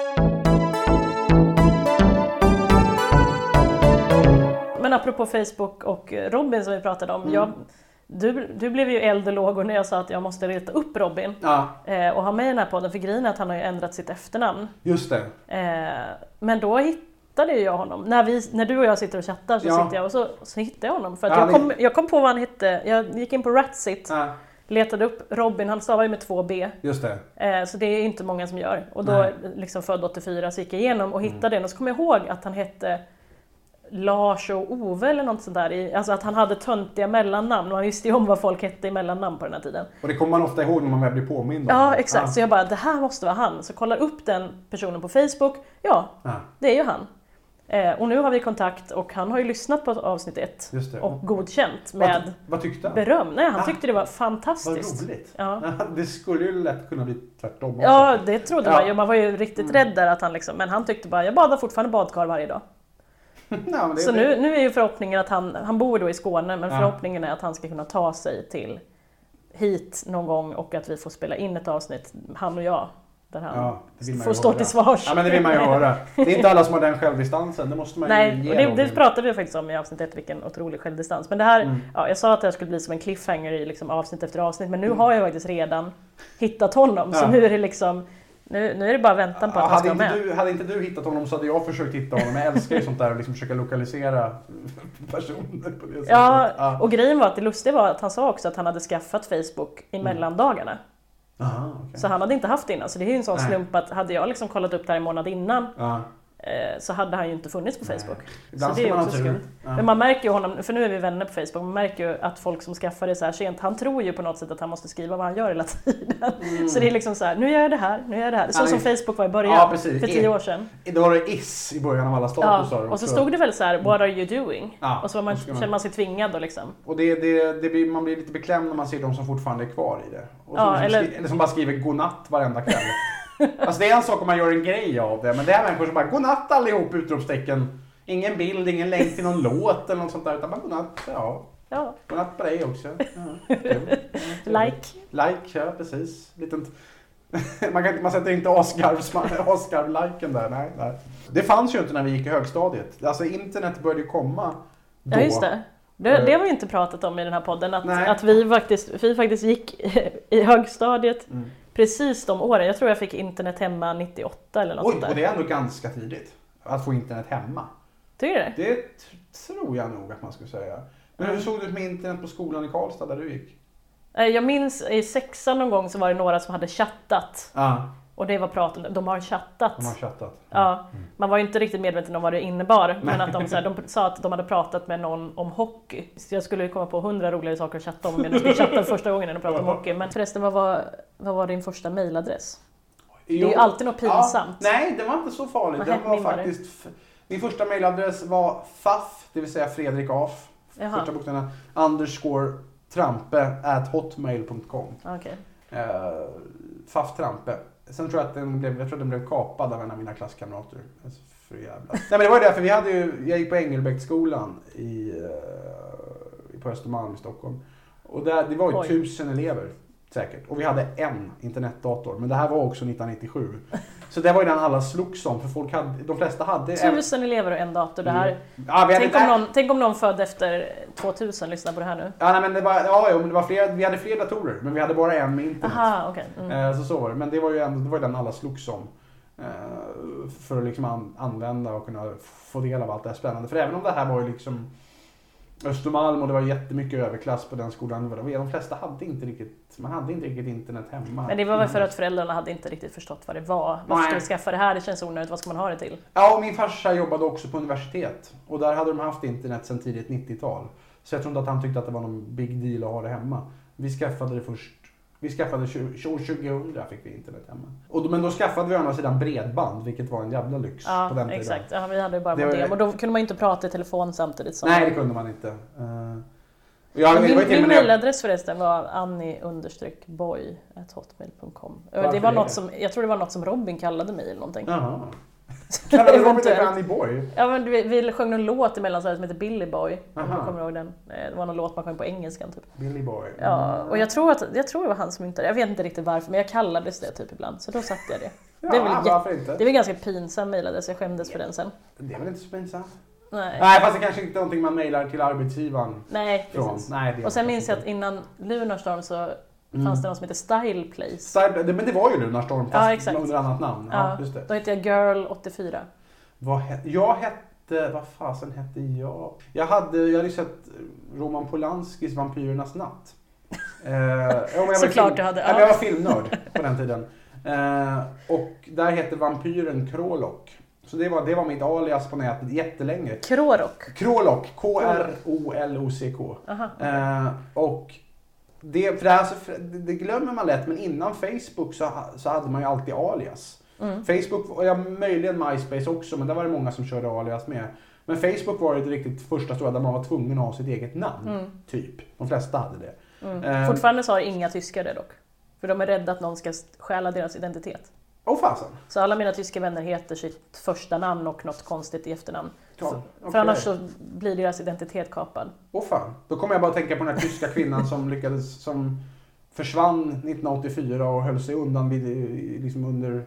Men apropå Facebook och Robin som vi pratade om. Mm. Jag, du, du blev ju eld och lågor när jag sa att jag måste leta upp Robin Ja, eh, och ha med i den här podden. För grejen är att han har ju ändrat sitt efternamn. just det. Eh, men då hittade jag honom. När, vi, när du och jag sitter och chattar så Ja. sitter jag och så, så hittade jag honom. För att Ja, jag, det- kom, jag kom på vad han hette. Jag gick in på Ratsit, letade upp Robin, han stavar ju med två B. just det. Eh, så det är inte många som gör. Och då, Nej. liksom född 84, så gick jag igenom och Mm. hittade den. Och så kom jag ihåg att han hette Lars och Ove eller något sånt där. Alltså att han hade töntiga mellannamn. Och han visste ju om vad folk hette i mellannamn på den här tiden. Och det kommer man ofta ihåg när man väl blir påmind om Ja, exakt. Så jag bara, det här måste vara han. Så kollar upp den personen på Facebook. Ja, Ja, det är ju han. Eh, och nu har vi kontakt och han har ju lyssnat på avsnitt ett och godkänt vad, med vad tyckte han? beröm. Nej, han Ah, tyckte det var Vad fantastiskt. roligt. Ja. *laughs* Det skulle ju lätt kunna bli tvärtom också. Ja, det trodde Ja. man ju. Man var ju riktigt rädd där att han liksom, men han tyckte bara, jag badar fortfarande badkar varje dag. Ja, Så nu, nu är ju förhoppningen att han, han bor då i Skåne, men Ja. förhoppningen är att han ska kunna ta sig till hit någon gång och att vi får spela in ett avsnitt, han och jag, där han Ja, får ju stå höra. till svars. Ja, men det vill man ju höra. Det är inte alla som har den självdistansen. Det måste man ju Nej, ge och det, dem. det pratade vi faktiskt om i avsnitt ett, vilken otrolig självdistans. Men det här, Mm. ja, jag sa att det här skulle bli som en cliffhanger i liksom avsnitt efter avsnitt, men nu har jag faktiskt redan hittat honom. Så nu är det liksom, nu, nu är det bara väntan på Ja, att han ska vara med. du, hade inte du hittat honom så hade jag försökt hitta honom. Jag älskar ju sånt där och liksom försöka lokalisera *laughs* personer på det sättet. Ja, och grejen var att det lustiga var att han sa också att han hade skaffat Facebook i Mm. mellandagarna. Aha, okej. Så han hade inte haft det innan. Så det är ju en sån Nej. slump att hade jag liksom kollat upp det här en månad innan Ja. Eh, så hade han ju inte funnits på Facebook. Så det är också skumt. Ja. Men man märker ju honom, för nu är vi vänner på Facebook, man märker ju att folk som skaffar det så här sent, han tror ju på något sätt att han måste skriva vad han gör hela *laughs* tiden. Så det är liksom så här, nu gör jag det här, nu gör jag det här. Så Han som Facebook var i början, Ja, för tio år sedan. Då var det is i början av alla Ja, statusar. och så stod det väl så här, what are you doing? Ja, och så var man, känner man sig tvingad då liksom. Och det, det, det blir, man blir lite beklämd när man ser de som fortfarande är kvar i det. Och som, Ja, liksom eller som bara skriver godnatt varenda kväll. *laughs* alltså det är en sak om man gör en grej av det, men det är människor som bara godnatt allihop! Utropstecken. Ingen bild, ingen länk till någon låt eller något sånt där, utan bara godnatt. Ja, Ja, godnatt på dig också. Ja, *laughs* like. Like, ja precis. Liten *laughs* man, kan, man sätter inte asgarv-liken *laughs* där, nej, nej. Det fanns ju inte när vi gick i högstadiet. Alltså internet började ju komma då. Ja, just det. Det, det har vi inte pratat om i den här podden, att, Nej. att vi, faktiskt, vi faktiskt gick i högstadiet Mm. Precis de åren. Jag tror jag fick internet hemma 98 eller något Oj, sånt och där. det är ändå ganska tidigt. Att få internet hemma. Tycker du det? Det tror jag nog att man skulle säga. Men hur såg det ut med internet på skolan i Karlstad där du gick? Eh, Jag minns i sexan någon gång så var det några som hade chattat. Ja, Och det var prat om, de har chattat. de har chattat. Ja, man var ju inte riktigt medveten om vad det innebar. Men att de, så här, de sa att de hade pratat med någon om hockey. Så jag skulle komma på hundra roligare saker att chatta om nu skulle chatta *laughs* första gången än att prata om hockey. Men förresten, vad var, vad var din första mailadress? Det är ju alltid något pinsamt. Ja, nej, den var inte så farlig. Vad Den var det? faktiskt... Min första mailadress var FAF, det vill säga Fredrik Af. Jaha. Första bokstäverna underscore trampe at hotmail.com. Okej. Uh, FAF Trampe. Sen tror jag att den blev, jag tror att den blev kapad av en av mina klasskamrater. Alltså, för jävla. Nej men det var ju därför vi hade ju, jag gick på Engelbrektsskolan i, eh, på Östermalm i Stockholm. Och där, det var ju Oj. tusen elever säkert. Och vi hade en internetdator. Men det här var också 1997. Så det var ju den alla slogs om. För folk hade, de flesta hade... Tusen elever och en dator. Det här. Ja, vi hade Tänk, om någon, tänk om någon född efter 2000 lyssnar på det här nu. Ja, nej, men det var, ja, jo, men det var fler, vi hade fler datorer. Men vi hade bara en med internet. Aha, okej. Mm. Eh, Så så var det. Men det var ju ändå, det var ju den alla slogs om. Eh, För att liksom an, använda och kunna få del av allt det här spännande. För även om det här var ju liksom Östermalm och det var jättemycket överklass på den skolan. De flesta hade inte riktigt, man hade inte riktigt internet hemma. Men det var väl för att föräldrarna hade inte riktigt förstått vad det var. Varför ska vi skaffa det här? Det känns onödigt. Vad ska man ha det till? Ja, och min farsa jobbade också på universitet. Och där hade de haft internet sedan tidigt 90-tal. Så jag tror inte att han tyckte att det var någon big deal att ha det hemma. Vi skaffade det först vi skaffade 20, år 2000 fick vi internet hemma. Och men då skaffade vi å andra sidan bredband, vilket var en jävla lyx Ja, på den tiden. exakt. Ja, vi hade ju bara Det modem. Och då kunde man inte prata i telefon samtidigt som... Nej, det kunde man inte. Uh, ja, det min min jag- mailadress förresten var annie-boy.hotmail.com. Varför Det var det? något som, jag tror det var något som Robin kallade mig eller någonting. Jaha. Kallade Robin dig för. Annie Boy? Ja, men vi, vi sjöng någon låt i mellanstadiet som heter Billy Boy. Om du kommer ihåg den. Eh, Det var någon låt man sjöng på engelska typ. Billy Boy. Ja, och jag tror, att, jag tror det var han som myntade. Jag vet inte riktigt varför, men jag kallades det typ ibland. Så då satte jag det. Ja, det är väl varför inte? Det är väl ganska pinsam mailadress, jag skämdes för den sen. Det är väl inte så pinsamt? Nej. Nej, fast det kanske inte är någonting man mailar till arbetsgivaren Nej, från. precis. Nej, Och sen minns jag att innan Lunarstorm så Mm. fanns det något som heter Style Place. Style, men det var ju Lunarstorm fast Ja, exakt. under annat namn. Ja, Ja. Då hette jag Girl 84. Vad hette, jag hette, vad fasen hette jag? Jag hade, jag hade ju sett Roman Polanskis Vampyrernas natt. Eh, jag *laughs* Såklart film- du hade, Ja, jag var filmnörd på den tiden. Eh, och där hette vampyren Krolok. Så det var, det var mitt alias på nätet jättelänge. Krorok. Krolok, K-R-O-L-O-C-K. Eh, och det, för det, här, det, glömmer man lätt, men innan Facebook så, så hade man ju alltid alias. Mm. Facebook, och ja, möjligen MySpace också, men där var det många som körde alias med. Men Facebook var ju det riktigt första stora där man var tvungen att ha sitt eget namn. Mm. Typ. De flesta hade det. Mm. Eh, Fortfarande så har inga tyskar det dock. För de är rädda att någon ska stjäla deras identitet. Fasen. Så alla mina tyska vänner heter sitt första namn och något konstigt i efternamn. Ja, Så- okej. För annars så blir deras identitet kapad. Åh fan. Då kommer jag bara tänka på den här tyska kvinnan som lyckades, som försvann 1984 och höll sig undan vid, liksom under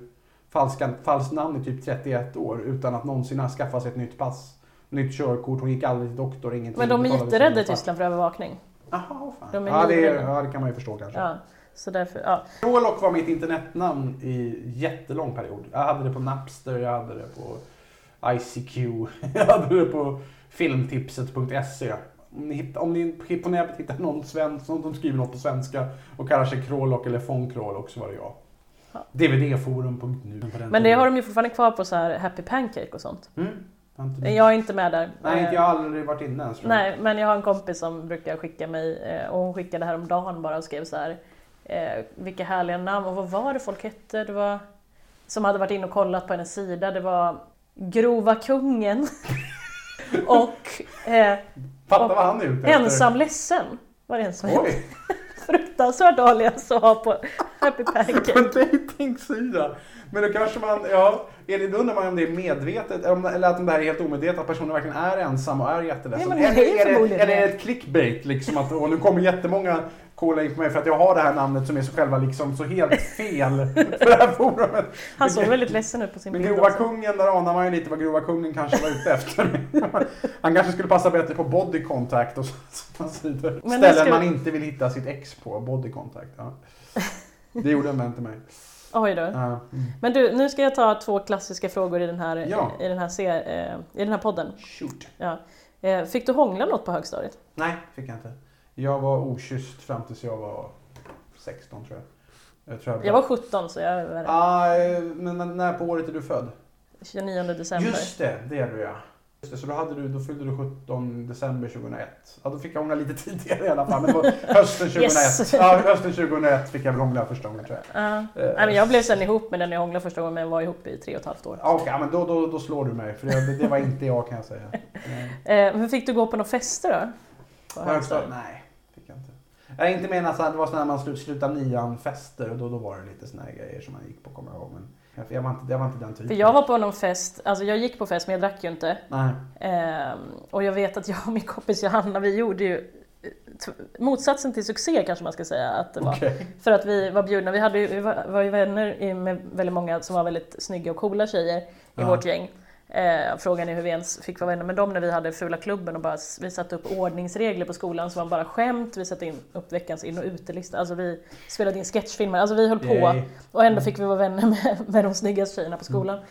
falska, falskt namn i typ 31 år utan att någonsin ha skaffat sig ett nytt pass, nytt körkort. Hon gick aldrig till doktor, ingenting. Men de är jätterädda i Tyskland för övervakning. Jaha, fan. De är ja, det, ja, det kan man ju förstå kanske. Ja, så därför, ja. Prolog var mitt internetnamn i jättelång period. Jag hade det på Napster, jag hade det på ICQ, *laughs* jag hade det på filmtipset.se. Om ni, om ni på nätet hittar någon svensk, någon som skriver något på svenska och kallar sig Krolok eller von Krolok så var det jag. Ja. dvdforum.nu. Men det tiden. har de ju fortfarande kvar på så här Happy Pancake och sånt. Mm. Jag är inte med där. Nej, inte jag har aldrig varit inne ens. Nej, men jag har en kompis som brukar skicka mig eh, och hon skickade häromdagen bara och skrev så här eh, vilka härliga namn och vad var det folk hette? Det var som hade varit inne och kollat på hennes sida. Det var Grova Kungen *laughs* och eh, Fatta vad han är ute efter. Ensam Ledsen var det en som hette. *laughs* Fruktansvärt alias att ha på Happy på Pancake. *laughs* en dejtingsida. Men då kanske man, ja, är det, då undrar man om det är medvetet eller att det här är helt omedvetet, att personen verkligen är ensam och är jätteledsen. Är eller, är är det det. ett clickbait liksom att och nu kommer jättemånga kolla in på mig för att jag har det här namnet som är så själva liksom så helt fel för det här forumet. Han såg väldigt ledsen ut på sin Men bild Grova också. kungen, där anar man ju lite vad Grova kungen kanske var ute efter. Han kanske skulle passa bättre på body contact och sådana sidor. Men det Ställen ska- man inte vill hitta sitt ex på, body contact. Ja. Det gjorde en vän till mig. Oj då. Ja. Mm. Men du, nu ska jag ta två klassiska frågor i den här, Ja. i den här, eh, i den här podden. Shoot. Ja. Eh, Fick du hångla något på högstadiet? Nej, fick jag inte. Jag var okysst fram tills jag var 16 tror jag. Jag, tror jag, Jag var 17 så jag är Ah, men när- när på året är du född? 29 december. Just det, det är du ja. Just det, Så då, hade du, då fyllde du 17 december 2001. Ja, då fick jag hångla lite *laughs* tidigare i alla fall. Men var hösten 2001. Yes. Ja, hösten 2001 fick jag väl hångla första gången tror jag. Ja. Eh, Nej, men jag blev sen ihop med den jag hånglade första gången men var ihop i tre och ett halvt år. Okej, ja, men då, då, då slår du mig. För det, det var inte jag kan jag säga. *laughs* Eh, men fick du gå på några fester då? På högstadiet? Nej. Jag inte med alltså, det var sådana man slut, slutade nian fester och då, då var det lite här grejer som man gick på kommer jag ihåg. Men jag, var inte, jag var inte den typen. För jag var på någon fest, alltså jag gick på fest men jag drack ju inte. Nej. Ehm, och jag vet att jag och min kompis Johanna, vi gjorde ju eh, motsatsen till succé kanske man ska säga att det var. Okej. För att vi var bjudna, vi, hade, vi var, var ju vänner med väldigt många som var väldigt snygga och coola tjejer i Ja. vårt gäng. Eh, frågan är hur vi ens fick vara vänner med dem när vi hade Fula klubben och bara, vi satte upp ordningsregler på skolan som var bara skämt, vi satte in upp veckans in och utelista, alltså vi spelade in sketchfilmer, alltså vi höll på. Yay. och ändå fick vi vara vänner med, *laughs* med de snyggaste tjejerna på skolan. Eh,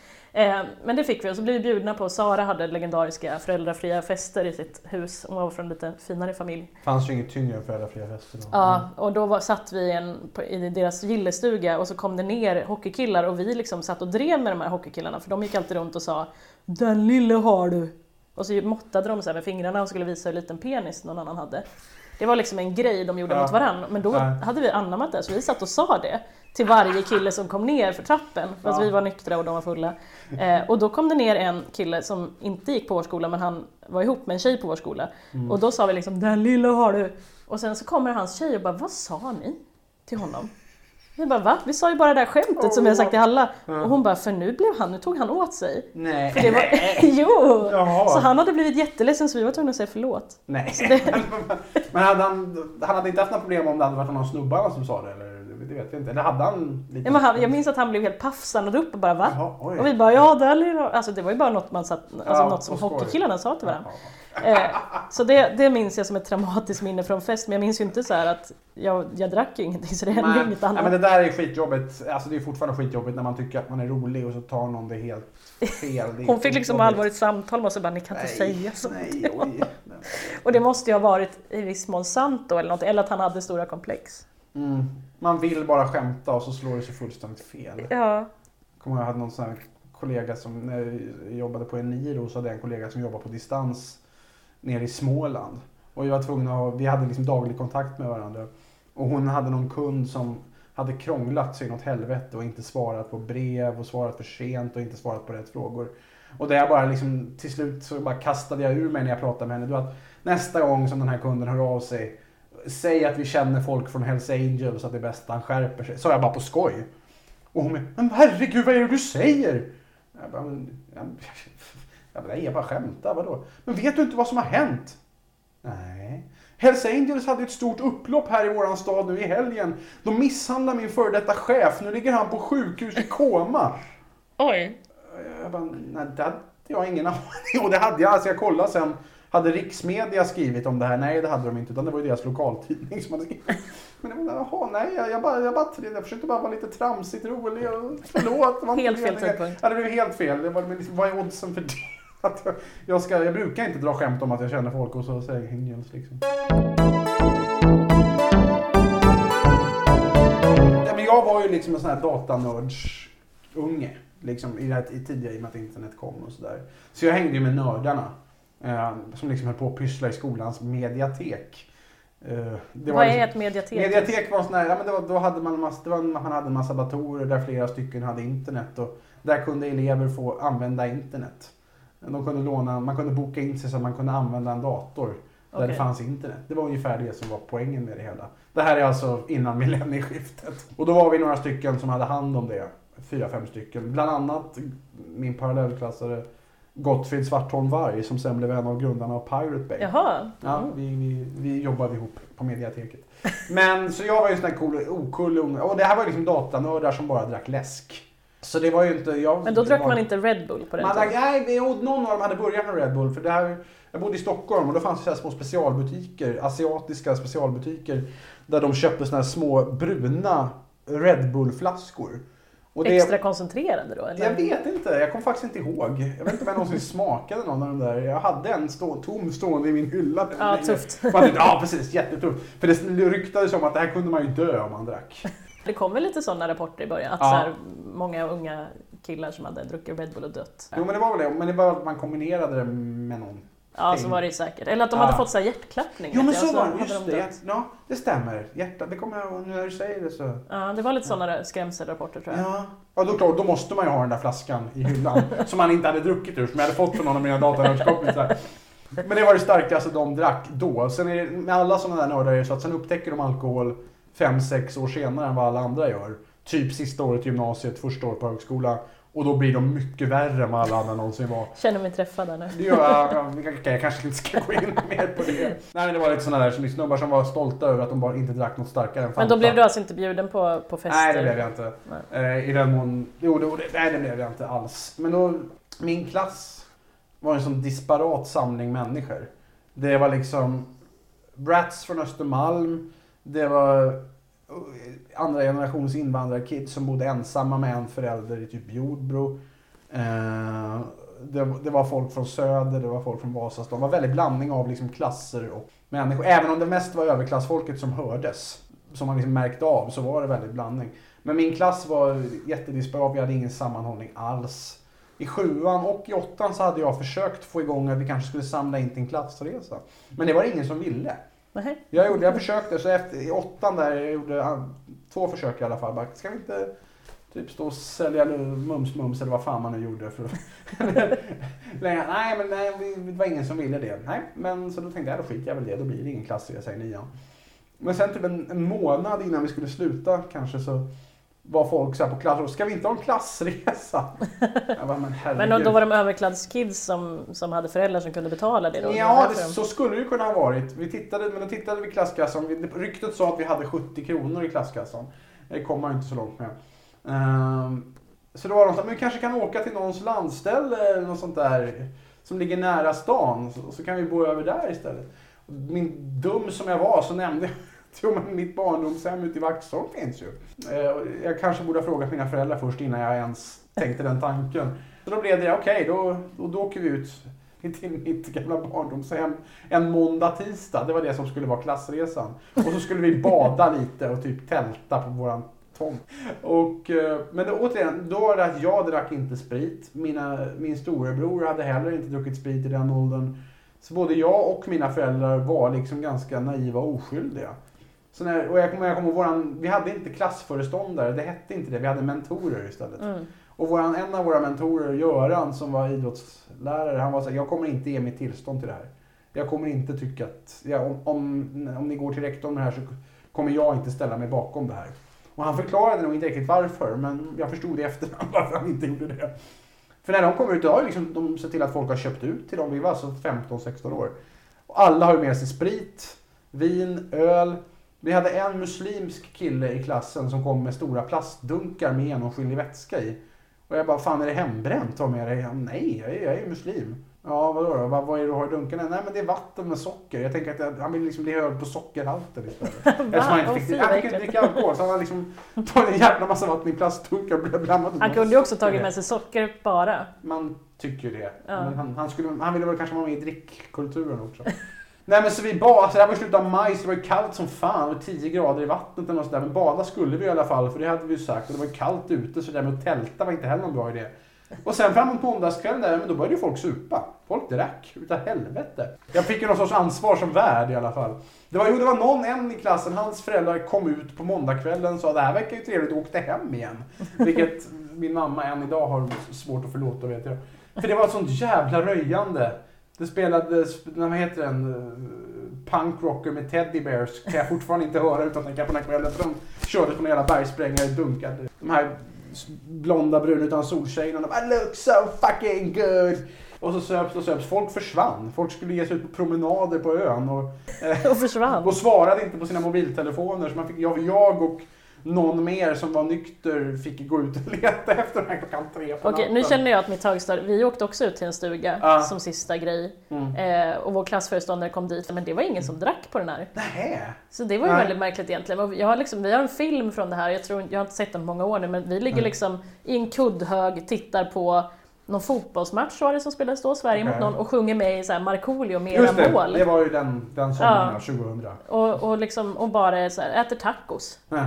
men det fick vi och så blev vi bjudna på, Sara hade legendariska föräldrafria fester i sitt hus, hon var från en lite finare familj. fanns ju inget tyngre än föräldrafria fester. då. Ja, och då var, satt vi en, i deras gillestuga och så kom det ner hockeykillar och vi liksom satt och drev med de här hockeykillarna för de gick alltid runt och sa Den lille har du! Och så måttade de så med fingrarna och skulle visa hur liten penis någon annan hade. Det var liksom en grej de gjorde Ja. mot varandra, men då Ja. hade vi anammat det så vi satt och sa det till varje kille som kom ner för trappen, fast Ja. vi var nyktra och de var fulla. Eh, och då kom det ner en kille som inte gick på vår skola men han var ihop med en tjej på vår skola. Mm. Och då sa vi liksom den lilla har du. Och sen så kommer hans tjej och bara vad sa ni till honom? Vi bara va? Vi sa ju bara det där skämtet som vi har sagt till alla. Ja. Och hon bara för nu blev han, nu tog han åt sig. Nej. För det var, *laughs* jo! Jaha. Så han hade blivit jätteledsen så vi var tvungna att säga förlåt. Nej. det- *laughs* Men hade han, han hade inte haft några problem om det hade varit någon snubbarna som sa det? Eller? Det vet jag inte. Eller hade han lite... Ja, men han, jag minns att han blev helt paff, stannade upp och bara va? Jaha. Och vi bara ja, där lilla... Alltså det var ju bara något man satt, alltså Ja, något som hockeykillarna sa till varandra. Ja, Eh, så det, det minns jag som ett traumatiskt minne från fest, men jag minns ju inte så att jag, jag drack ju ingenting så det hände Nej, inget nej, annat. men det där är skitjobbigt. Alltså det är fortfarande skitjobbigt när man tycker att man är rolig och så tar någon det helt fel. Det Hon fick liksom allvarligt samtal med oss och bara ni kan inte Nej, säga så. Nej, oj. Och det måste ju ha varit i viss mån sant då eller något, eller att han hade stora komplex. Mm. Man vill bara skämta och så slår det sig fullständigt fel. Ja. kommer jag hade någon sån här kollega som, när jag jobbade på Eniro så hade jag en kollega som jobbade på distans nere i Småland. Och vi var tvungna att ha, vi hade liksom daglig kontakt med varandra. Och hon hade någon kund som hade krånglat sig något helvete och inte svarat på brev och svarat för sent och inte svarat på rätt frågor. Och där jag bara liksom, till slut så bara kastade jag ur mig när jag pratade med henne. Du, att nästa gång som den här kunden hör av sig, säg att vi känner folk från Hells Angels så att det är bäst att han skärper sig. Sa jag bara på skoj. Och hon bara, men herregud vad är det du säger? Jag bara, men, bara, nej, jag bara skämtar, vadå? Men vet du inte vad som har hänt? Nej. Hells Angels hade ett stort upplopp här i våran stad nu i helgen. De misshandlade min före detta chef, nu ligger han på sjukhus i koma. Oj. Jag bara, nej det hade jag ingen aning Och *laughs* det hade jag, alltså jag kollade sen. Hade riksmedia skrivit om det här? Nej det hade de inte, utan det var ju deras lokaltidning som hade skrivit. Men jag bara, jaha, nej, jag, jag, bara, jag, bara, jag försökte bara vara lite tramsigt rolig och förlåt. Helt fel tidpunkt. Ja, det blev helt fel. Det var, men liksom, vad är oddsen för det? Att jag, jag, ska, jag brukar inte dra skämt om att jag känner folk och så säger jag Angels liksom. Ja, men jag var ju liksom en sån här datanördsunge. Liksom, i det här, i tidigare i och med att internet kom och sådär. Så jag hängde ju med nördarna. Eh, som liksom höll på att pyssla i skolans mediatek. Eh, det Vad liksom- är ett mediatek? Mediatek var sån här, ja, men det var, då hade man, en massa, var, man hade en massa datorer där flera stycken hade internet. Och där kunde elever få använda internet. De kunde låna, man kunde boka in sig så att man kunde använda en dator där Okej. det fanns internet. Det var ungefär det som var poängen med det hela. Det här är alltså innan *laughs* millennieskiftet. Och då var vi några stycken som hade hand om det. Fyra, fem stycken. Bland annat min parallellklassare Gottfrid Svartholm Varg som sen blev en av grundarna av Pirate Bay. Jaha. Ja, vi, vi, vi jobbade ihop på mediateket. Men så jag var ju en sån där cool, ocool unge. Och det här var liksom datanördar som bara drack läsk. Så det var ju inte... Jag, Men då drack var, man inte Red Bull på den man tiden? nej, någon av dem hade börjat med Red Bull. För det här, jag bodde i Stockholm och då fanns det så här små specialbutiker, asiatiska specialbutiker. Där de köpte såna här små bruna Red Bull-flaskor. Det- Extra koncentrerade då? Eller? jag vet inte, jag kommer faktiskt inte ihåg. Jag vet inte om jag någonsin *laughs* smakade någon av de där. Jag hade en stå, tom stående i min hylla. Ja, tufft. Man ja precis, jättetufft. För det ryktades om att det här kunde man ju dö om man drack. *laughs* Det kom väl lite sådana rapporter i början, att Ja. så här, många unga killar som hade druckit Red Bull och dött. Jo men det var väl det, men det var att man kombinerade det med någon. Ja, så var det ju säkert. Eller att de hade Ja. fått så här hjärtklappning. Jo men jag, så så var det, hade just de det. dött. Ja, det stämmer. Hjärtat, det kommer jag nu när du säger det så. Ja, det var lite sådana skrämselrapporter tror jag. Ja, ja då, klart, då måste man ju ha den där flaskan i hyllan *laughs* som man inte hade druckit ur, som jag hade fått från någon av mina datanördskompisar. *laughs* Men det var det starkaste de drack då. Sen är det, med alla sådana där nördar är det så att sen upptäcker de alkohol 5-6 år senare än vad alla andra gör. Typ sista året i gymnasiet, första året på högskola. Och då blir de mycket värre än vad alla andra någonsin var. Känner mig träffad där nu. Det gör jag, jag, jag, kanske inte ska gå in mer på det. Nej men det var lite sådana där snubbar som var stolta över att de bara inte drack något starkare än Fanta. Men då blev du alltså inte bjuden på, på fester? Nej, det blev jag inte. Eh, I den mån... Jo, det, nej, det blev jag inte alls. Men då, min klass var en sån disparat samling människor. Det var liksom brats från Östermalm. Det var eh, andra generations invandrarkids som bodde ensamma med en förälder i typ Jordbro. Eh, det, det var folk från Söder, det var folk från Vasastan. Det var väldigt blandning av liksom klasser och människor. Även om det mest var överklassfolket som hördes, som man liksom märkte av, så var det väldigt blandning. Men min klass var jättedisparat, vi hade ingen sammanhållning alls. I sjuan och i åttan så hade jag försökt få igång att vi kanske skulle samla in till en klassresa. Men det var det ingen som ville. Nej. Jag, gjorde, jag försökte, så efter, i åttan där, jag gjorde två försök i alla fall. Bara, ska vi inte typ stå och sälja mums-mums eller vad fan man nu gjorde? För *laughs* Nej, nej, men nej, det var ingen som ville det. Nej, men så då tänkte jag, då skiter jag väl i det. Då blir det ingen klassresa i nian. Men sen typ en, en månad innan vi skulle sluta kanske så var folk så här på klass ska vi inte ha en klassresa? Bara, men herregud. *laughs* Men då, var de överklasskids som, som hade föräldrar som kunde betala det då? Ja, det, så skulle det ju kunna ha varit. Vi tittade, men då tittade vi klasskassan. Ryktet sa att vi hade 70 kronor i klasskassan. Det kom man inte så långt med. Ehm, så då var de så här, men vi kanske kan åka till någons landställe eller något sånt där som ligger nära stan. Så, så kan vi bo över där istället. Min dum som jag var så nämnde jag *laughs* Jo, men mitt barndomshem ute i Vaxholm finns ju. Eh, jag kanske borde ha frågat mina föräldrar först innan jag ens tänkte den tanken. Så då blev det, okej, då, då, då åker vi ut till mitt gamla barndomshem en måndag, tisdag. Det var det som skulle vara klassresan. Och så skulle vi bada *laughs* lite och typ tälta på våran tomt. Och, eh, men då, återigen, då var det att jag drack inte sprit. Mina, min storebror hade heller inte druckit sprit i den åldern. Så både jag och mina föräldrar var liksom ganska naiva och oskyldiga. Så när, och jag kommer, kommer ihåg våran, vi hade inte klassföreståndare, det hette inte det, vi hade mentorer istället. Mm. Och våran, en av våra mentorer, Göran, som var idrottslärare, han var så här, jag kommer inte ge mitt tillstånd till det här. Jag kommer inte tycka att, ja, om, om, om ni går till rektorn med det här så kommer jag inte ställa mig bakom det här. Och han förklarade nog inte riktigt varför, men jag förstod i efterhand *laughs* varför han inte gjorde det. För när de kom ut, då har liksom, de sett till att folk har köpt ut till dem. Vi var alltså 15-16 år. Och alla har ju med sig sprit, vin, öl. Vi hade en muslimsk kille i klassen som kom med stora plastdunkar med genomskinlig vätska i. Och jag bara, fan är det hembränt? Ta med dig. Han, Nej, jag är, jag är muslim. Ja, vadå då? Vad, vad är det du har i dunkarna? Nej, men det är vatten med socker. Jag tänker att jag, han vill liksom bli hög på sockerhalten istället. *laughs* Eftersom han inte fick, han fick inte dricka alkohol. Så han har liksom tagit en jävla massa vatten i plastdunkar och blandat Han kunde ju också tagit med sig socker bara. Man tycker ju det. Ja. Men han, han, skulle, han ville väl kanske vara med i drickkulturen också. *laughs* Nej men så vi badade, alltså, det här var i slutet av maj så det var ju kallt som fan. och 10 grader i vattnet eller något sådär. Men bada skulle vi i alla fall för det hade vi ju sagt. Och det var kallt ute så det där med att tälta var inte heller någon bra idé. Och sen framåt måndagskvällen där, men då började ju folk supa. Folk drack utav helvete. Jag fick ju någon sorts ansvar som värd i alla fall. Det var, jo, det var någon, en i klassen, hans föräldrar kom ut på måndagskvällen och sa det här verkar ju trevligt och åkte hem igen. Vilket min mamma än idag har svårt att förlåta vet jag. För det var ett sånt jävla röjande. Det spelades, vad heter den, eh, punkrocker med teddy bears. Kan jag fortfarande inte höra utan att tänka på den här kvällen. För de körde på några jävla bergsprängare dunkade. De här blonda bruna utan soltjejerna. De bara look so fucking good. Och så söps och söps. Folk försvann. Folk skulle ge sig ut på promenader på ön. Och, eh, *laughs* Och försvann. och svarade inte på sina mobiltelefoner. Så man fick, jag, jag och någon mer som var nykter fick gå ut och leta efter den här klockan tre på Okej, nu natten. känner jag att mitt högstadie, vi åkte också ut till en stuga Ja. som sista grej. Mm. Eh, och vår klassföreståndare kom dit, men det var ingen som drack på den här. Nähä. Så det var ju Nej. väldigt märkligt egentligen. Och Jag har liksom, vi har en film från det här, jag, tror, jag har inte sett den på många år nu, men vi ligger Nej. liksom i en kuddhög, tittar på någon fotbollsmatch var det som spelades då, Sverige mot Okej. någon, och sjunger med i så här Markoolio med Just era det, mål. det var ju den, den sommaren, Ja. ja. 2000. Och, och, liksom, och bara så här, äter tacos. Ja.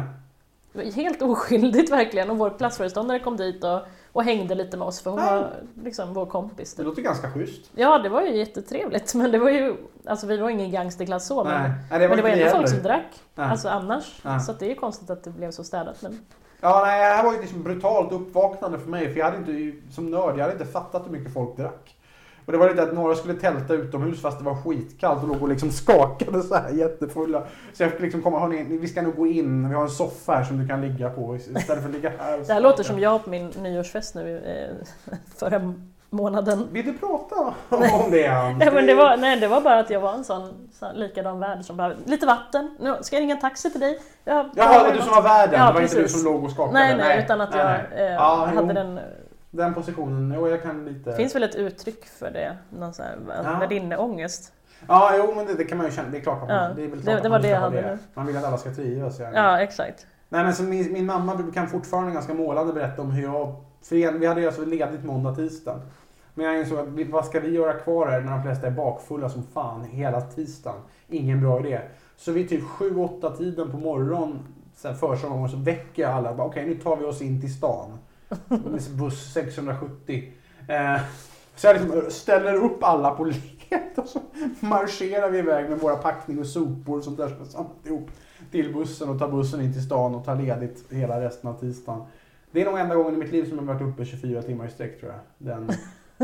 Det var helt oskyldigt verkligen och vår klassföreståndare kom dit och, och hängde lite med oss för hon Ja. var liksom vår kompis. Det Typ. låter ganska schysst. Ja, det var ju jättetrevligt men det var ju, alltså vi var ingen gangsterklass så men, Nej, men nej, det var ändå folk som drack. Nej. Alltså annars. Så det är ju konstigt att det blev så städat. Men... Ja, nej, det här var ju liksom brutalt uppvaknande för mig. För jag hade inte, som nörd, jag hade inte fattat hur mycket folk drack. Och det var lite att några skulle tälta utomhus fast det var skitkallt och låg och liksom skakade så här jättefulla. Så jag fick liksom komma, hörni, vi ska nog gå in, vi har en soffa här som du kan ligga på istället för att ligga här. Det här låter som jag på min nyårsfest nu eh, förra månaden. Vill du prata om det? Nej, men det, var, nej, det var bara att jag var en sån, sån likadan värd som behövde lite vatten. Nu, ska jag ringa en taxi till dig? Ja, Jaha, det var du som var värden, Ja, det var inte du precis. som låg och skakade? Nej, nej, utan att nej, jag nej. eh, Ja, hade jo. den... Den positionen, jo jag kan lite... Det finns väl ett uttryck för det? Någon sån här Ja. värdinneångest? Ja, jo men det, det kan man ju känna, det är klart att man, Ja, det är väl det- klart det att var det jag ha hade det. nu. Man vill att alla ska trivas. Ja. Ja, exakt. Nej men så min, min mamma kan fortfarande ganska målande berätta om hur jag... För vi hade ju alltså ledigt måndag, tisdag. Men jag insåg att vad ska vi göra kvar här när de flesta är bakfulla som fan hela tisdagen? Ingen bra idé. Så vid typ 7-8 tiden på morgonen, försommaren, så väcker jag alla. Okej, nu tar vi oss in till stan. Buss 670. Eh, så jag liksom ställer upp alla på led och så marscherar vi iväg med våra packning och sopor och sånt där som samlat ihop till bussen och tar bussen in till stan och tar ledigt hela resten av tisdagen. Det är nog enda gången i mitt liv som jag varit uppe 24 timmar i sträck tror jag. Den,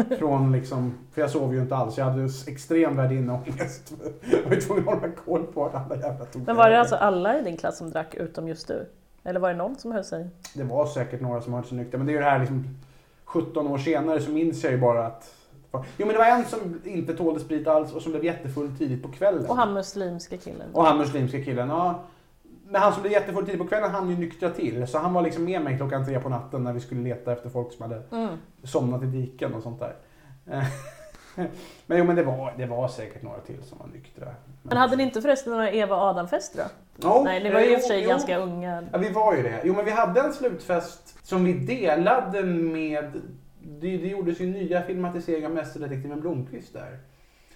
*laughs* från liksom, för jag sov ju inte alls. Jag hade extrem värdinneångest. Jag var ju tvungen att hålla koll på alla jävla tog Men var det alltså alla i din klass som drack utom just du? Eller var det någon som höll sig? Det var säkert några som inte så nyktra. Men det är ju det här liksom 17 år senare så minns jag ju bara att Jo men det var en som inte tålde sprit alls och som blev jättefull tidigt på kvällen. Och han muslimska killen? Och han muslimska killen, ja. Men han som blev jättefull tidigt på kvällen han ju nyktra till. Så han var liksom med mig klockan tre på natten när vi skulle leta efter folk som hade Mm. somnat i diken och sånt där. *laughs* Men jo men det var, det var säkert några till som var nyktra. Men hade ni inte förresten några Eva och Adam-fester då? Jo, Nej, ni var ju i och för sig jo. ganska unga. Ja, vi var ju det. Jo, men vi hade en slutfest som vi delade med... Det, det gjordes ju nya filmatiseringar av Mästerdetektiven Blomkvist där.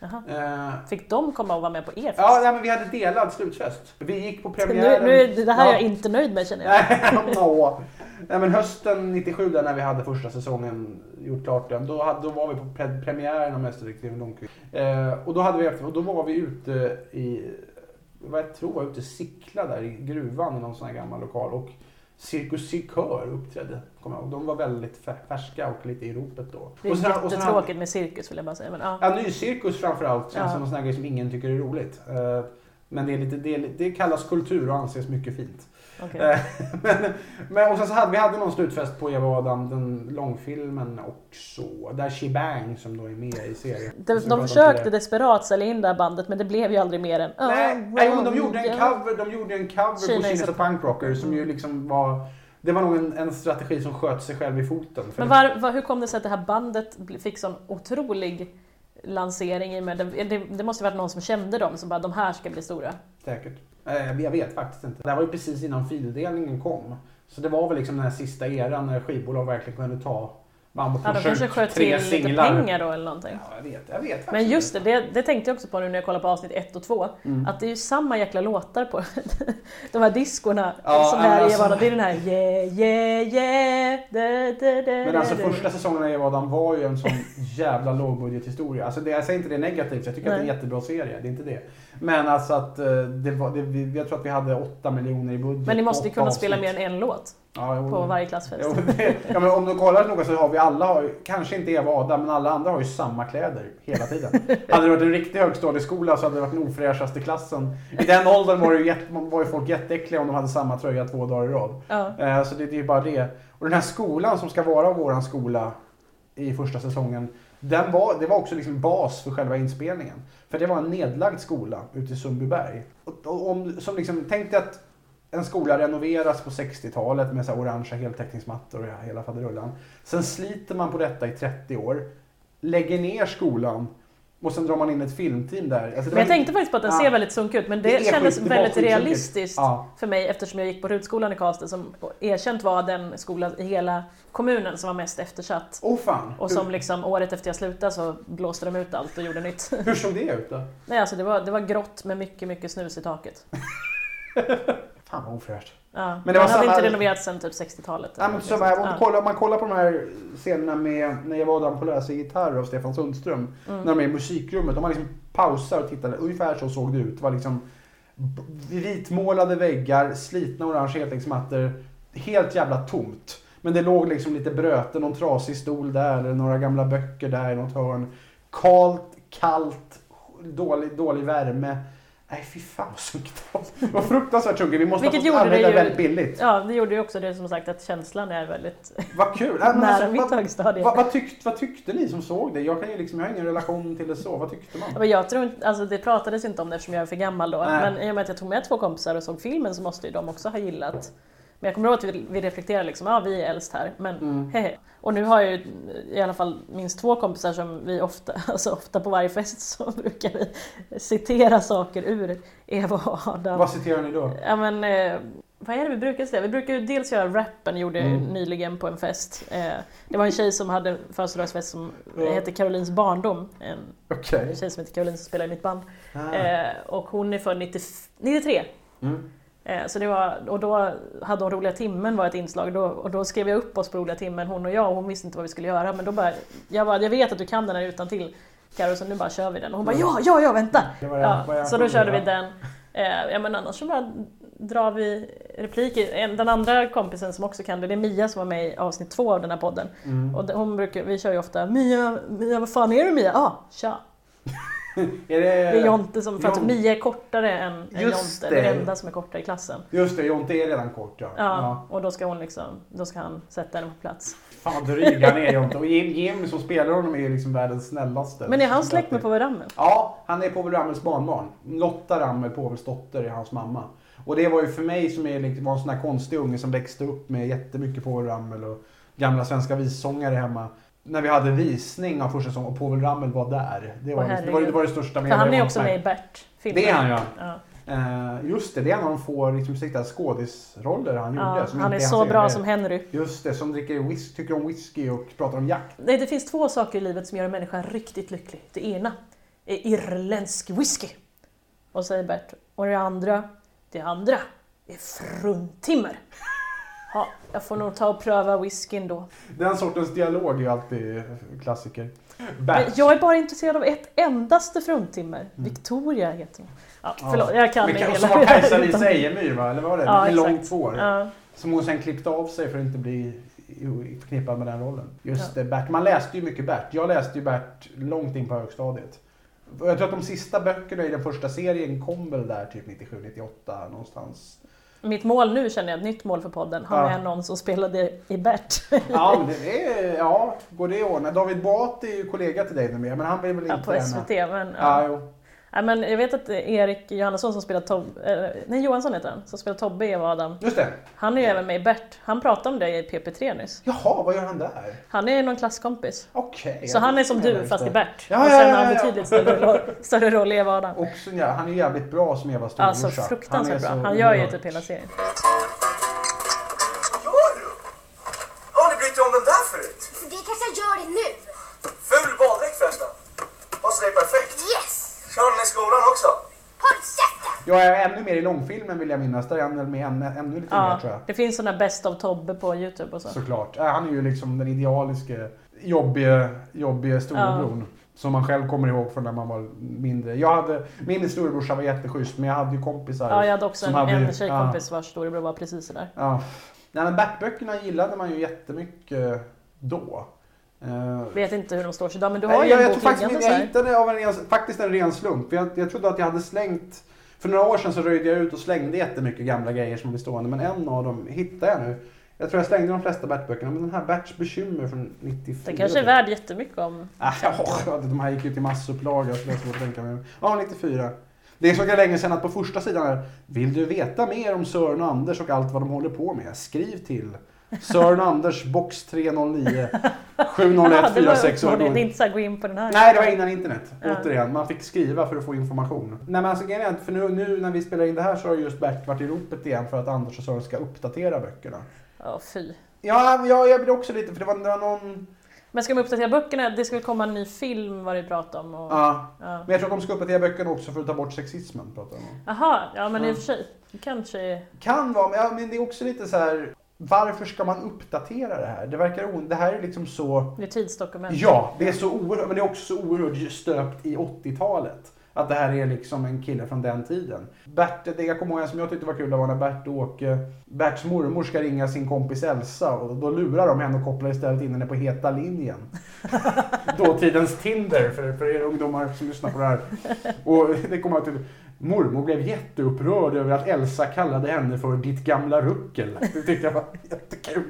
Eh, Fick de komma och vara med på er fest? ja, nej, men vi hade delad slutfest. Vi gick på nu, premiären... nu, är- det här är Ja. jag inte nöjd med känner jag. *laughs* Nej, men hösten 97 där när vi hade första säsongen gjort klart den, då, hade, då var vi på pre premiären av Mästerdetektiven Blomkvist. Eh, och då hade vi efter, och då var vi ute i, vad jag tror var ute i Sickla där i gruvan i någon sån här gammal lokal och Cirkus Cirkör uppträdde, kommer jag ihåg. De var väldigt fär- färska och lite i ropet då. Det är och sen- och sen hade- jättetråkigt med cirkus vill jag bara säga. Men, ja. Ja, nycirkus framförallt Ja. som en sån här grej som ingen tycker är roligt. Eh, men det, är lite, det, det kallas kultur och anses mycket fint. Okej. Eh, *laughs* men, men, och sen så hade vi hade någon slutfest på Eva och Adam, den långfilmen också. Där Shebang som då är med i serien. De, de försökte desperat sälja in det här bandet men det blev ju aldrig mer än... Nej, "Oh, nej men de gjorde en yeah." cover, de gjorde en cover på is Kines a- och Punk Rocker som ju liksom var... Det var nog en, en strategi som sköt sig själv i foten. Men var, var, hur kom det sig att det här bandet fick sån otrolig lansering i med det, det, det måste varit någon som kände dem som bara de här ska bli stora. Säkert. Eh, jag vet faktiskt inte. Det här var ju precis innan fildelningen kom. Så det var väl liksom den här sista eran när skivbolag verkligen kunde ta Ja, de kanske sköt till lite singlar. pengar då eller någonting. Ja, jag vet. Jag vet Men just det, det, det tänkte jag också på nu när jag kollade på avsnitt 1 och 2. Mm. Att det är ju samma jäkla låtar på *laughs* de här diskorna Ja, som här alltså- bara, det är den här yeah, yeah, yeah, da, da, da, Men alltså första säsongen av Eva och Adam var ju en sån jävla lågbudgethistoria. Alltså det, jag säger inte det negativt, jag tycker att det är en Nej. jättebra serie. Det är inte det. Men alltså att eh, det var, det, vi, jag tror att vi hade 8 miljoner i budget. Men ni måste ju kunna spela avsnitt. mer än en låt ja, på varje klassfest. Jo, det, ja, men om du kollar noga så har vi alla, har, kanske inte Eva och Adam, men alla andra har ju samma kläder hela tiden. *laughs* hade det varit en riktig högstadieskola så hade det varit den ofräschaste klassen. I den åldern var, det ju jätte, var ju folk jätteäckliga om de hade samma tröja två dagar i rad. Ja. Eh, Så det, det är ju bara det. Och den här skolan som ska vara våran skola i första säsongen. Den var, det var också liksom bas för själva inspelningen. För det var en nedlagd skola ute i Sundbyberg. Och, och om, som liksom, tänk dig att en skola renoveras på 60-talet med så här orangea heltäckningsmattor och hela faderullan. Sen sliter man på detta i 30 år. Lägger ner skolan och sen drar man in ett filmteam där. Alltså Men jag tänkte faktiskt på att den Ja. ser väldigt sunk ut men det, Det kändes skit- det väldigt realistiskt Ja. för mig eftersom jag gick på Rudskolan i Karlstad som erkänt var den skola i hela kommunen som var mest eftersatt. Åh fan! Och som liksom året efter jag slutade så blåste de ut allt och gjorde nytt. hur, hur såg det ut då? Nej alltså det var, det var grått med mycket, mycket snus i taket. *laughs* Fan vad ofräscht. Ja. Men det var han hade samma- inte renoverat sen typ 60-talet. Ja, men så här, om, man kollar, om man kollar på de här scenerna med när jag var där på läsa gitarr av Stefan Sundström. Mm. När de är i musikrummet. De har liksom pausar och tittade. Ungefär så såg det ut. Det var liksom vitmålade väggar, slitna orange heltäckningsmattor. Helt jävla tomt. Men det låg liksom lite bröte, någon trasig stol där, eller några gamla böcker där i något hörn. Kalt, kallt, dålig, dålig värme. Nej fy fan vad sunkigt det var. Det var fruktansvärt sunkigt. Vi måste Vilket ha det använda ju- väldigt billigt. Ja, det gjorde ju också det som sagt att känslan är väldigt Vad kul! Ja, men nära alltså, mitt vad, högstadie. vad, vad, tyckte, vad tyckte ni som såg det? Jag, kan ju liksom, jag har ingen relation till det så. Vad tyckte man? Ja, men jag tror inte, alltså det pratades inte om det eftersom jag är för gammal då. Nej. Men i och med att jag tog med två kompisar och såg filmen så måste ju de också ha gillat. Men jag kommer ihåg att vi, vi reflekterade liksom, ja vi är äldst här, men Mm. hehe. Och nu har jag ju i alla fall minst två kompisar som vi ofta, *laughs* alltså ofta på varje fest så *laughs* brukar vi citera saker ur Eva och Adam. Vad citerar ni då? Ja men, eh, vad är det vi brukar säga? Vi brukar ju dels göra rappen, gjorde jag Mm. nyligen på en fest. Eh, det var en tjej som hade födelsedagsfest som Ja. hette Karolins barndom. En Okej. tjej som heter Caroline som spelar i mitt band. Ah. Eh, och hon är född 90, 93. Mm. Eh, så det var, och då hade hon Roliga timmen var ett inslag då, och då skrev jag upp oss på Roliga timmen, hon och jag, och hon visste inte vad vi skulle göra. Men då bara, jag, bara, jag vet att du kan den här utan till Karo, så nu bara kör vi den. Och hon bara ja, ja, ja, vänta! Ja, så då körde vi den. Eh, ja men annars så bara drar vi repliker. En- Den andra kompisen som också kan det, det är Mia som var med i avsnitt två av den här podden. Mm. Och hon brukar, vi kör ju ofta Mia, Mia vad fan är du Mia? Ja, ah, tja! Är det, Det är Jonte som, för att Jon- Mia är kortare än, än Just Jonte, det. den enda som är kortare i klassen. Just det, Jonte är redan kort ja. Ja, och då ska hon liksom, då ska han sätta henne på plats. Fan vad dryg han är Jonte. Och Jim, Jim som spelar honom är ju liksom världens snällaste. Men är han släkt med Povel Ramel? Ja, han är Povel Ramels barnbarn. Lotta Ramel, Povels dotter, är hans mamma. Och det var ju för mig som är, liksom, var en sån här konstig unge som växte upp med jättemycket Povel Ramel och gamla svenska vissångare hemma. När vi hade visning av första säsongen och Povel Ramel var där. Det var, Åh, det, var, det var det största För han är också med i Bert-filmen. Det är han ja. ja. Eh, just det, det är en av de få liksom, skådisroller han gjorde. ja som han är så bra egen. som Henry. Just det, som dricker whis- tycker om whisky och pratar om jakt. Nej, det finns två saker i livet som gör en människa riktigt lycklig. Det ena är irländsk whisky. Och säger Bert. Och det andra, det andra är fruntimmer. Ja, jag får nog ta och pröva whiskyn då. Den sortens dialog är alltid klassiker. Men Bert. jag är bara intresserad av ett endaste fruntimmer. Victoria heter hon. Ja, förlåt, jag kan det kan- hela. Som *laughs* var Kajsa utan- Lisa Ejemyr va? Eller vad var det? Ja, med långt hår. Ja. Som hon sen klippte av sig för att inte bli förknippad med den rollen. Just det, Bert. Man läste ju mycket Bert. Jag läste ju Bert långt in på högstadiet. Jag tror att de sista böckerna i den första serien kom väl där typ 97, 98 någonstans. Mitt mål nu känner jag, ett nytt mål för podden, ha Ja. med någon som spelade i Bert. *laughs* Ja, det är, ja, går det att ordna? David Batra är ju kollega till dig numera, men han vill väl Ja, inte på gärna- SVT. Men, Ja, ja. Ja, men jag vet att Erik Johannesson som spelar Tobbe, nej Johansson heter han, som spelar Tobbe i Eva Adam. Just det. Han är ju även med i Bert. Han pratade om det i PP3 nyss. Jaha, vad gör han där? Han är någon klasskompis. Okej. Så han är som du fast i Bert. Ja, och ja, sen ja, har han ja, ja. betydligt större roll, *laughs* större roll i Eva och Adam. Också, ja, han är jävligt bra som Eva storebrorsa. Alltså fruktansvärt bra. Han gör ju typ hela serien. Jag är ännu mer i långfilmen vill jag minnas. Där är han med ännu, ännu lite mer Ja, tror jag. det finns såna Best of Tobbe på Youtube och så. Såklart. Ja, Han är ju liksom den idealiske, jobbiga, jobbiga storebror. Som man själv kommer ihåg från när man var mindre. Jag hade, min storebrorsa var jätteschysst men jag hade ju kompisar. Ja, jag hade också som en, hade- en tjejkompis vars storebror var precis sådär. Ja. ja. Nej, men Bert-böckerna gillade man ju jättemycket då. Eh, Vet inte hur de står sig idag men du Nej, har ju jag, en jag, bok faktiskt, liggande jag hittade av en ren, faktiskt en ren slump. Jag, jag trodde att jag hade slängt... För några år sedan så röjde jag ut och slängde jättemycket gamla grejer som blev stående. Men en av dem hittade jag nu. Jag tror jag slängde de flesta Bert-böckerna. Men den här Berts bekymmer från 94. Den kanske är värd jättemycket om... Ah, ja, de här gick ju till massupplaga så det är svårt att tänka mig. Ja, 94. Det är så länge sedan att på första sidan är Vill du veta mer om Sören och Anders och allt vad de håller på med? Skriv till Sören Anders box 309 701 det var 46 uppmaningen, det är inte så här, gå in på den här. Nej, det var innan internet. Ja. Återigen, man fick skriva för att få information. Nej, men alltså, att för nu, nu när vi spelar in det här så har just Bert varit i ropet igen för att Anders och Sören ska uppdatera böckerna. Ja, fy. Ja, jag, jag blir också lite, för det var, det var någon... Men ska de uppdatera böckerna? Det väl komma en ny film var det prat om. Och... Ja. Ja. Men jag tror att de ska uppdatera böckerna också för att ta bort sexismen. Pratar de om. Jaha, ja men i Ja. och för sig. Kanske... Kan vara, men, ja, men det är också lite så här. Varför ska man uppdatera det här? Det verkar o- Det här är liksom så... Det är tidsdokument. Ja, det är så oerhört, men det är också så oerhört stöpt i 80-talet. Att det här är liksom en kille från den tiden. Bert, det jag kommer ihåg en som jag tyckte var kul det var när Bert och Åke, Berts mormor ska ringa sin kompis Elsa och då lurar de henne och kopplar istället in henne på heta linjen. *laughs* Dåtidens Tinder för, för er ungdomar som lyssnar på det här. Och det kommer jag till. Mormor blev jätteupprörd över att Elsa kallade henne för ditt gamla ruckel. Det tyckte jag var jättekul.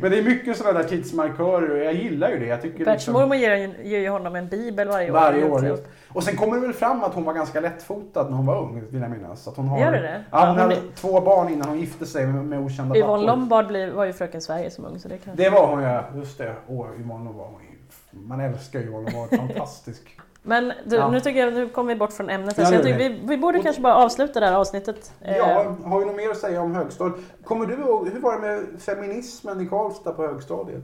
Men det är mycket sådana där tidsmarkörer och jag gillar ju det. Jag tycker Berts liksom- mormor ger, ger ju honom en bibel varje år. varje år. Just. Och sen kommer det väl fram att hon var ganska lättfotad när hon var ung, vill jag minnas. Att hon har, Gör det det? Ja, hon Ja, hon hade är- två barn innan hon gifte sig med, med okända Yvonne pappor. Lombard blev, var ju Fröken Sverige som ung så det kan... Det var hon ja, just det. Åh, Yvonne Lombard. hon Man älskar Yvonne Lombard, fantastisk. *laughs* Men du, Ja. nu tycker jag nu kommer vi bort från ämnet. här, Ja, så jag tycker vi, vi borde Och- kanske bara avsluta det här avsnittet. Eh, Ja, har vi något mer att säga om högstadiet? Kommer du ihåg, hur var det med feminismen i Karlstad på högstadiet?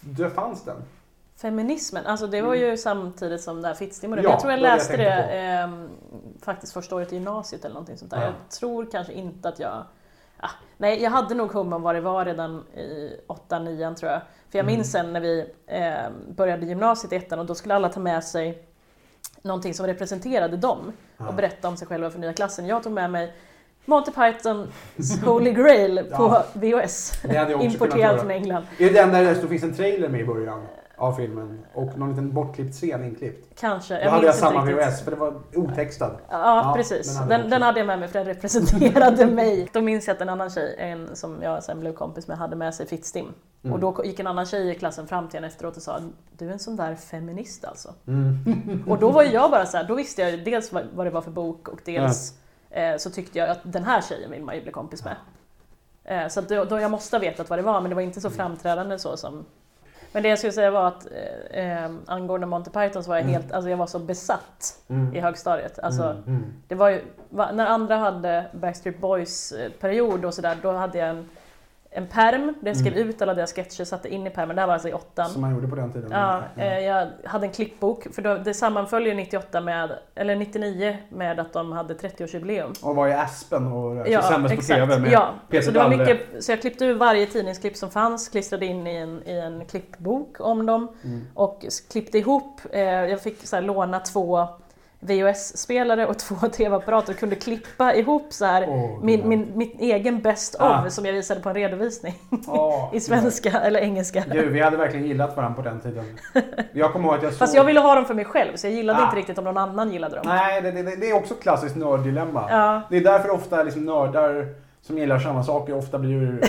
Det fanns den? Feminismen, alltså det var ju samtidigt som det här Fittstim och det. Mm. Ja, jag tror jag det jag läste det, ehm, faktiskt första året i gymnasiet eller någonting sånt där. Ja. Jag tror kanske inte att jag... Ah, nej, jag hade nog hum om vad det var redan i 8-9 tror jag. För jag Mm. minns sen när vi ehm, började gymnasiet i ettan och då skulle alla ta med sig någonting som representerade dem och berätta om sig själva för nya klassen. Jag tog med mig Monty Pythons Holy Grail *laughs* på Ja. VHS. Importerad från England. Är det den där det finns en trailer med i början av filmen? Och någon liten bortklippt scen inklippt? Kanske. Då hade jag samma riktigt. VHS, för det var otextad. Ja, Ja, precis. den Den jag den, hade jag med mig för den representerade *laughs* mig. Då minns jag att en annan tjej, en som jag sen blev kompis med, hade med sig Fittstim. Mm. Och då gick en annan tjej i klassen fram till henne efteråt och sa Du är en sån där feminist alltså. Mm. *laughs* Och då var jag bara så här, då visste jag dels vad, vad det var för bok och dels eh, så tyckte jag att den här tjejen vill man ju bli kompis med. Eh, så då, då jag måste ha vetat vad det var men det var inte så Mm. framträdande så som men det jag skulle säga var att eh, eh, angående Monty Python så var jag Mm. helt, alltså jag var så besatt Mm. i högstadiet. Alltså, Mm, mm. det var ju, när andra hade Backstreet Boys eh, period och sådär, då hade jag en, en perm där jag skrev Mm. ut alla deras sketcher, satte in i permen, det här var alltså i åttan. Som man gjorde på den tiden. Ja, Mm. eh, jag hade en klippbok, för då, det sammanföll ju 98 med, eller 99 med att de hade 30-årsjubileum. Och var i Aspen och Ja, sändes på. TV med ja. Peter så, det var mycket, så jag klippte ur varje tidningsklipp som fanns, klistrade in i en, i en klippbok om dem Mm. och klippte ihop. Eh, jag fick så här, låna två VHS-spelare och *laughs* två TV-apparater och kunde klippa ihop så här, Åh, min, min, min egen best of Ah. som jag visade på en redovisning Ja, *laughs* i svenska eller engelska. Gud, vi hade verkligen gillat varandra på den tiden. *laughs* Jag kommer ihåg att jag såg... Fast jag ville ha dem för mig själv så jag gillade Ah. inte riktigt om någon annan gillade dem. Nej, det, det, det är också ett klassiskt nörddilemma. Ja. Det är därför ofta liksom nördar som gillar samma saker ofta blir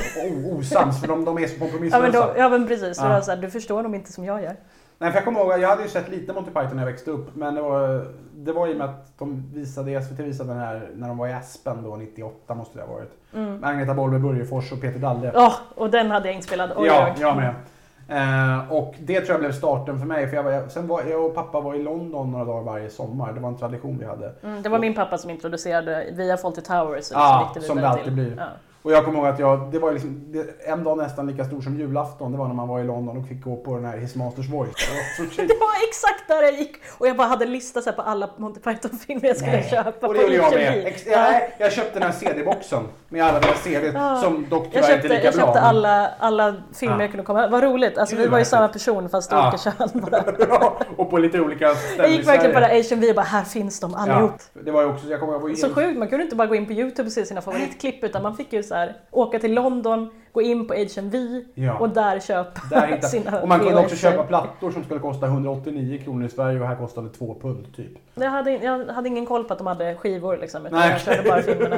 osams för de, de är så Ja kompromisslösa. men, då, ja men precis, Ja. var så här, du förstår dem inte som jag gör. Nej, för jag kommer ihåg, jag hade ju sett lite Monty Python när jag växte upp. Men det var, det var i och med att de visade, SVT visade den här när de var i Aspen då, 98 måste det ha varit. Mm. Med Agneta Bollberg Börjefors och Peter Dalle. Ja, och den hade jag inspelad. Oj, ja, oj. jag med. Eh, och det tror jag blev starten för mig. För jag, var, sen var jag och pappa var i London några dagar varje sommar. Det var en tradition vi hade. Mm, det var min pappa som introducerade via Fawlty Towers. Ja, som det alltid till. blir. Ja. Och jag kommer ihåg att jag, det var liksom, det, en dag nästan lika stor som julafton. Det var när man var i London och fick gå på den här His Masters Voice. Det var så *laughs* chill. Det var exakt där jag gick och jag bara hade en lista så här på alla Monty Python-filmer jag skulle Nej. köpa Och på det gjorde jag med. Ex- Ja. jag, jag köpte den här CD-boxen med alla deras CD Ja. som dock Jag tyvärr inte lika jag bra. köpte men- alla, alla filmer Ja. jag kunde komma Vad roligt, alltså, Gud, vi var ju samma person fast Ja. olika kön bara. *laughs* Och på lite olika Jag ställen gick i verkligen på det HMV och bara här finns de allihop. Ja, det var ju också, jag kommer ihåg, jag var ju Så sjukt, man kunde inte bara gå in på Youtube och se sina favoritklipp utan man fick ju så här, åka till London, gå in på HMV Ja. och där köpa Där *laughs* sina och man kunde också köpa plattor som skulle kosta 189 kronor i Sverige och här kostade 2 pund typ. Jag hade, jag hade ingen koll på att de hade skivor liksom, utan Nej. jag körde bara *laughs* filmerna.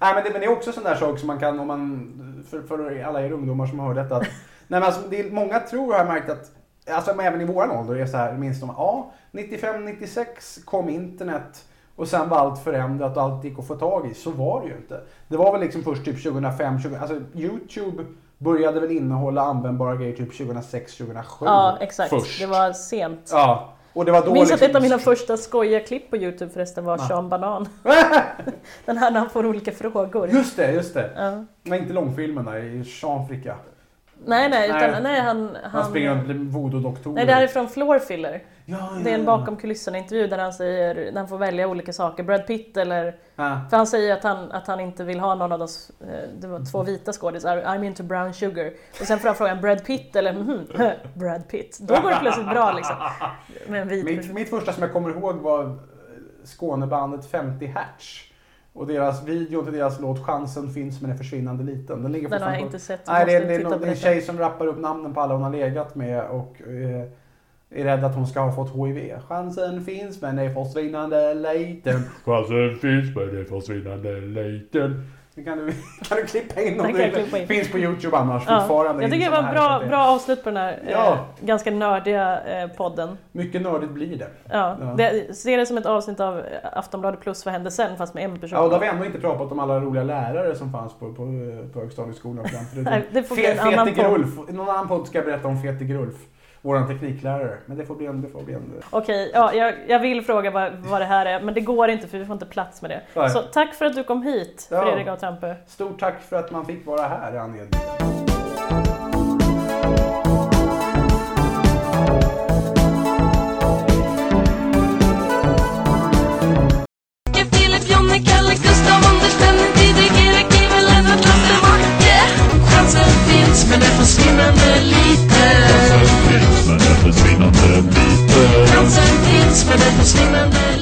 Nej men det, men det är också sån där sak som man kan, om man, för, för alla er ungdomar som hör detta. Att, *laughs* nej, men alltså, det är, många tror, har jag märkt att, alltså även i våran ålder, är så här, minst de, ja, 95-96 kom internet och sen var allt förändrat och allt gick att få tag i. Så var det ju inte. Det var väl liksom först typ 2005, 20, alltså Youtube började väl innehålla användbara grejer typ 2006-2007. Ja, exakt. Först. Det var sent. Ja, och det var då Jag minns att liksom... ett av mina första skojiga klipp på Youtube förresten var Ja. Sean Banan. *laughs* Den här när han får olika frågor. Just det, just det. Ja. Men inte långfilmen där i Jean-Fricka. Nej, nej, utan Nej. nej, han... Han, han springer runt och blir voodoo-doktor. nej, det här är från Floor Ja, ja, Det är en bakom kulisserna intervju där han säger, där han får välja olika saker, Brad Pitt eller. För han säger att han, att han inte vill ha någon av de, eh, det var två vita skådisar, I'm into brown sugar. Och sen får han frågan Brad Pitt eller mhm, *laughs* Brad Pitt. Då går det plötsligt bra liksom. Med en vit Mitt, mitt första som jag kommer ihåg var eh, Skånebandet 50 Hertz. Och deras video till deras låt Chansen finns men är försvinnande liten. Den ligger Den har jag inte sett, Nej, det är, det är, titta någon, på det är en tjej som rappar upp namnen på alla hon har legat med och eh, är rädd att hon ska ha fått HIV. Chansen finns men är försvinnande liten. Chansen finns men är försvinnande liten. Det kan du, *laughs* kan du klippa in om in. Finns på Youtube annars Ja, fortfarande. jag tycker det var så bra, det- bra avslut på den här Ja. eh, ganska nördiga eh, podden. Mycket nördigt blir det. Ja, Ja. Det, se det som ett avsnitt av eh, Aftonbladet plus Vad hände sen fast med en person. Ja, och då har vi ändå inte pratat om alla roliga lärare som fanns på, på, på högstadieskolan. *laughs* Nej, det får bli en Fe- annan någon annan podd ska jag berätta om Fete Grulf vår tekniklärare. Men det får bli en... Det en... Okej, ja, jag, jag vill fråga vad, vad det här är men det går inte för vi får inte plats med det. Nej. Så tack för att du kom hit ja. Fredrik och Tampe. Stort tack för att man fick vara här i anledningen. men det försvinnande lite Diepe. Dat zijn iets met een verschillende